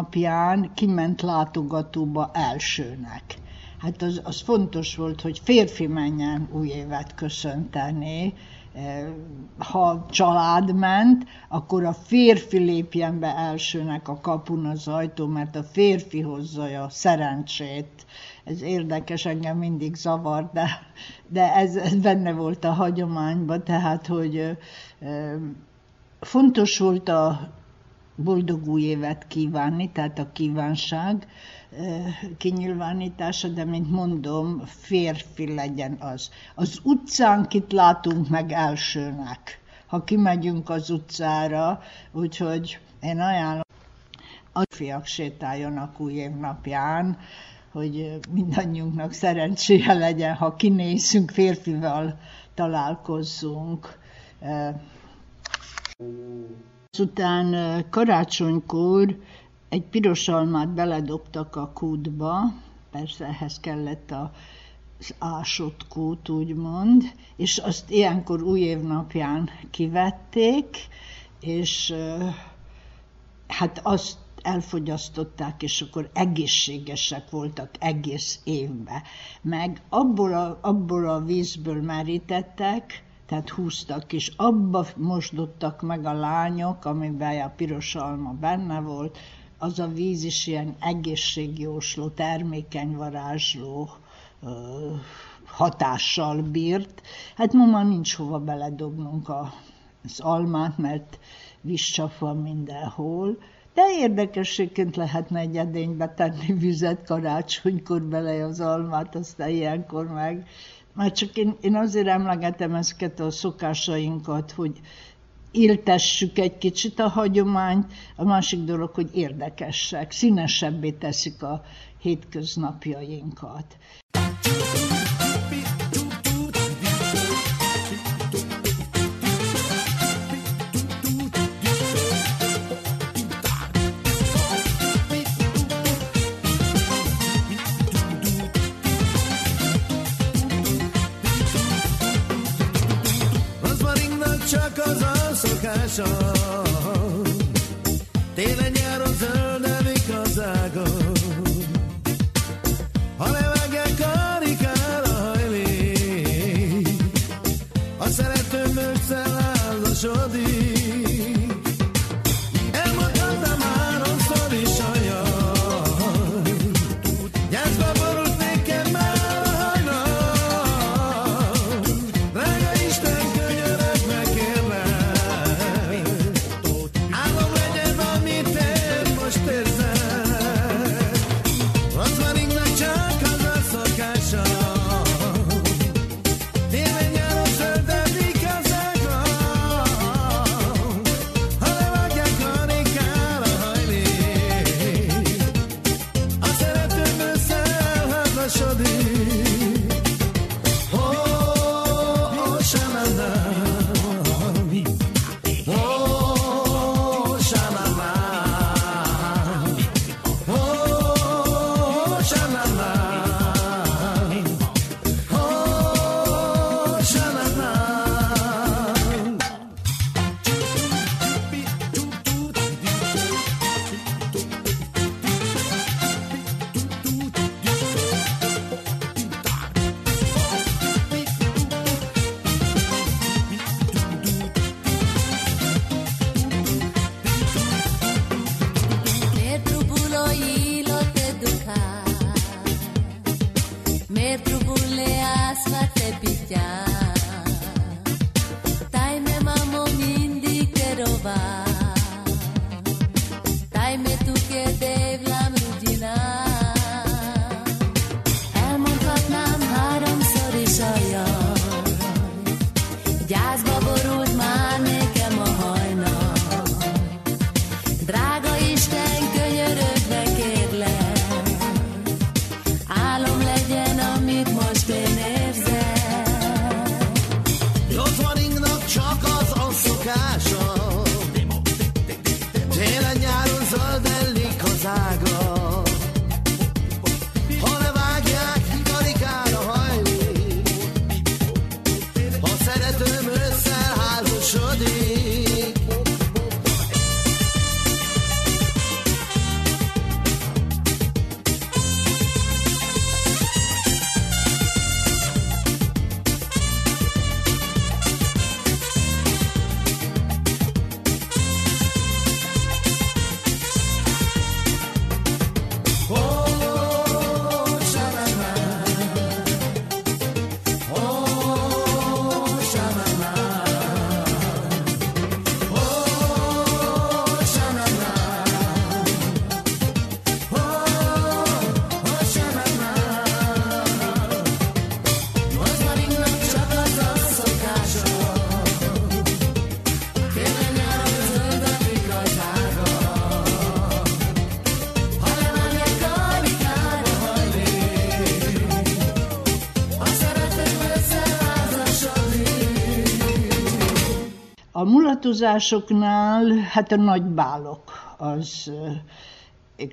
Napján kiment látogatóba elsőnek. Hát az, az fontos volt, hogy férfi menjen új évet köszönteni. Eh, Ha család ment, akkor a férfi lépjen be elsőnek a kapun az ajtó, mert a férfi hozza a szerencsét. Ez érdekes, engem mindig zavar, de, de ez, ez benne volt a hagyományban, tehát, hogy fontos volt a boldog új évet kívánni, tehát a kívánság eh, kinyilvánítása, de mint mondom, férfi legyen az. Az utcán kit látunk meg elsőnek, ha kimegyünk az utcára, úgyhogy én ajánlom, a fiak sétáljanak új év napján, hogy mindannyiunknak szerencséje legyen, ha kinézünk, férfival találkozzunk. Eh, Azután karácsonykor egy piros almát beledobtak a kútba, persze ehhez kellett a, az ásott kút, úgymond, és azt ilyenkor új év napján kivették, és hát azt elfogyasztották, és akkor egészségesek voltak egész évben. Meg abból a, abból a vízből merítettek, tehát húztak, és abba mosdottak meg a lányok, amiben a piros alma benne volt, az a víz is ilyen egészségjósló, termékeny varázsló hatással bírt. Hát ma már nincs hova beledobnunk az almát, mert vízcsap van mindenhol, de érdekességként lehetne egy edénybe tenni vizet karácsonykor bele az almát, aztán ilyenkor meg. Már csak én, én azért emlegetem ezeket a szokásainkat, hogy éltessük egy kicsit a hagyományt, a másik dolog, hogy érdekesek, színesebbé teszik a hétköznapjainkat. sun. Mulatozásoknál, hát a nagy bálok, az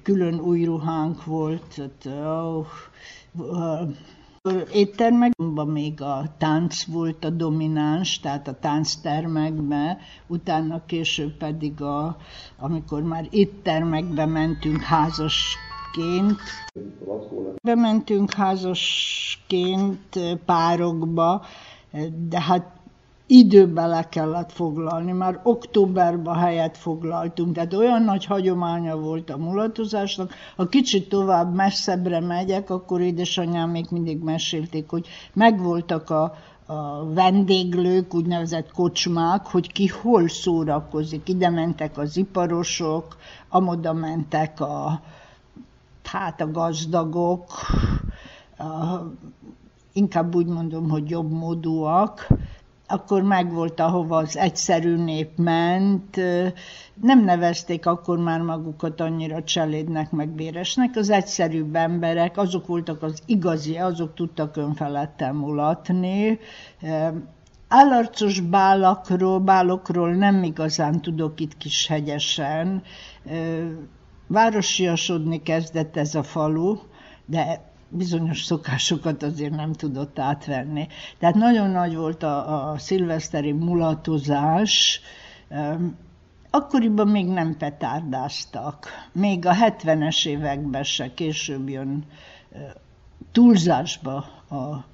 külön új ruhánk volt, tehát, oh, Éttermekben még a tánc volt a domináns, tehát a tánctermekben, utána később pedig, a, amikor már éttermekbe mentünk házasként, bementünk házasként párokba, de hát időbe le kellett foglalni, már októberben helyet foglaltunk, tehát olyan nagy hagyománya volt a mulatozásnak. Ha kicsit tovább messzebbre megyek, akkor édesanyám még mindig mesélték, hogy megvoltak a, a vendéglők, úgynevezett kocsmák, hogy ki hol szórakozik. Ide mentek az iparosok, amoda mentek a, hát a gazdagok, a, inkább úgy mondom, hogy jobb módúak, akkor megvolt, ahova az egyszerű nép ment. Nem nevezték akkor már magukat annyira cselédnek, meg béresnek. Az egyszerűbb emberek, azok voltak az igazi, azok tudtak önfeledten mulatni. Állarcos bálakról, bálokról nem igazán tudok itt kis hegyesen. Városiasodni kezdett ez a falu, de bizonyos szokásokat azért nem tudott átvenni. Tehát nagyon nagy volt a, a szilveszteri mulatozás, Akkoriban még nem petárdáztak. Még a 70-es években se, később jön túlzásba a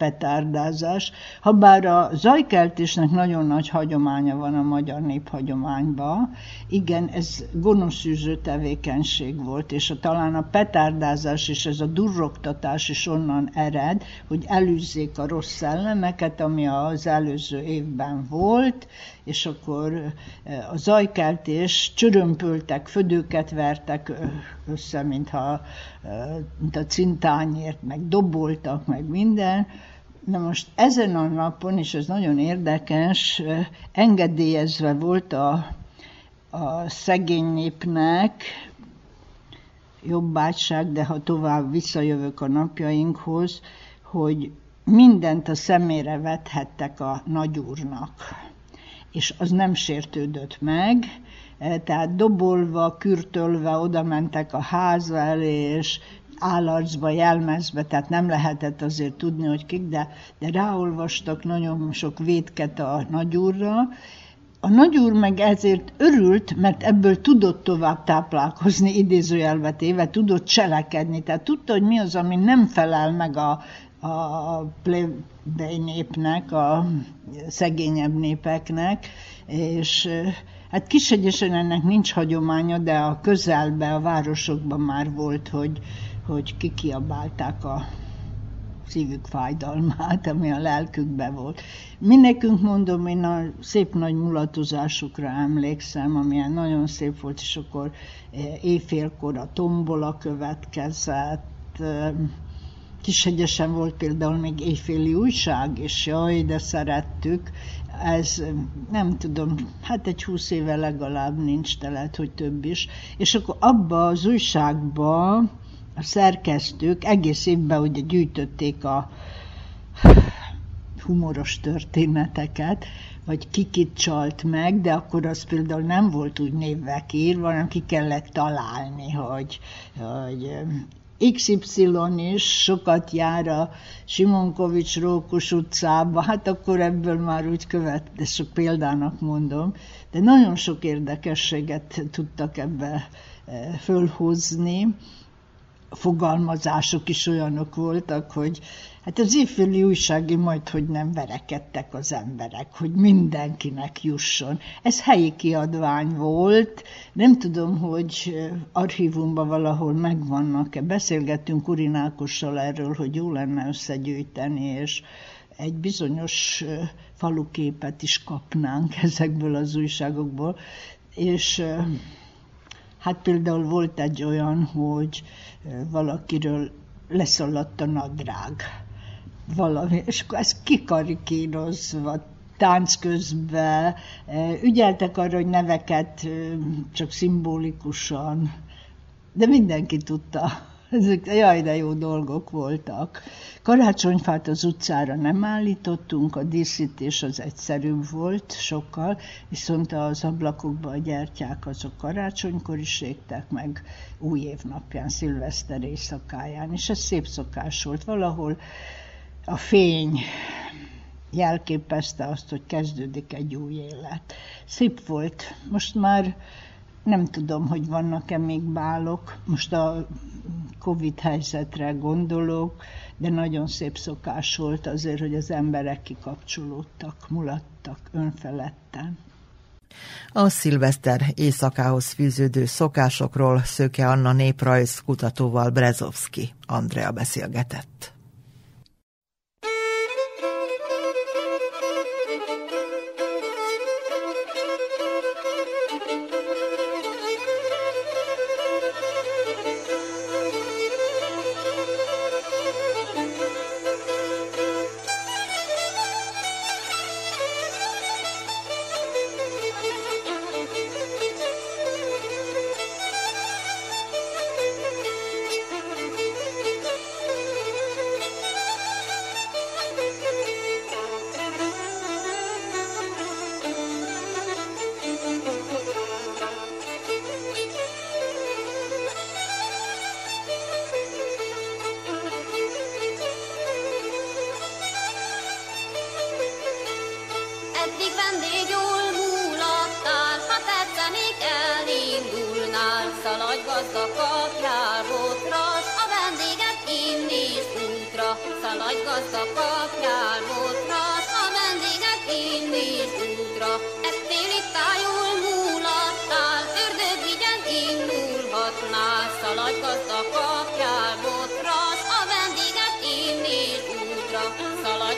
petárdázás, habár a zajkeltésnek nagyon nagy hagyománya van a magyar néphagyományban, igen, ez gonoszűző tevékenység volt, és a, talán a petárdázás és ez a durrogtatás is onnan ered, hogy elűzzék a rossz szellemeket, ami az előző évben volt, és akkor a zajkeltés csörömpöltek, födőket vertek össze, mintha mint a cintányért, meg doboltak, meg minden, Na most ezen a napon, és ez nagyon érdekes, engedélyezve volt a, a szegény népnek, jobbátság, de ha tovább visszajövök a napjainkhoz, hogy mindent a szemére vethettek a nagyúrnak. És az nem sértődött meg, tehát dobolva, kürtölve oda mentek a ház elé, és állarcba, jelmezbe, tehát nem lehetett azért tudni, hogy kik, de, de ráolvastak nagyon sok védket a nagyúrra, a nagyúr meg ezért örült, mert ebből tudott tovább táplálkozni, idézőjelvet téve, tudott cselekedni, tehát tudta, hogy mi az, ami nem felel meg a, a plebei népnek, a szegényebb népeknek, és hát Kisegyesen ennek nincs hagyománya, de a közelbe, a városokban már volt, hogy, hogy kikiabálták a szívük fájdalmát, ami a lelkükbe volt. Mindenkünk mondom, én a szép nagy mulatozásokra emlékszem, amilyen nagyon szép volt, és akkor eh, éjfélkor a tombola következett, eh, Kishegyesen volt például még éjféli újság, és jaj, de szerettük. Ez nem tudom, hát egy húsz éve legalább nincs, de lehet, hogy több is. És akkor abba az újságba szerkesztők egész évben ugye gyűjtötték a humoros történeteket, vagy kikit csalt meg, de akkor az például nem volt úgy névvel írva, hanem ki kellett találni, hogy, hogy XY is sokat jár a Simonkovics Rókus utcába, hát akkor ebből már úgy követ, de sok példának mondom, de nagyon sok érdekességet tudtak ebbe eh, fölhozni, fogalmazások is olyanok voltak, hogy hát az évféli újsági majd, hogy nem verekedtek az emberek, hogy mindenkinek jusson. Ez helyi kiadvány volt, nem tudom, hogy archívumban valahol megvannak-e. Beszélgettünk Urinákossal erről, hogy jó lenne összegyűjteni, és egy bizonyos faluképet is kapnánk [laughs] ezekből az újságokból, és Hát például volt egy olyan, hogy valakiről leszaladt a nadrág. Valami, és akkor ez kikarikírozva, tánc közben, ügyeltek arra, hogy neveket csak szimbolikusan, de mindenki tudta Ezek jaj, de jó dolgok voltak. Karácsonyfát az utcára nem állítottunk, a díszítés az egyszerűbb volt sokkal, viszont az ablakokba a gyertyák azok karácsonykor is égtek meg új év napján, szilveszter éjszakáján, és ez szép szokás volt. Valahol a fény jelképezte azt, hogy kezdődik egy új élet. Szép volt. Most már nem tudom, hogy vannak-e még bálok. Most a Covid helyzetre gondolok, de nagyon szép szokás volt azért, hogy az emberek kikapcsolódtak, mulattak önfeledten. A szilveszter éjszakához fűződő szokásokról Szöke Anna néprajz kutatóval Brezovski Andrea beszélgetett.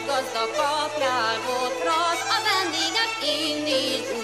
Gazda kapjál botrasz, a vendégek indít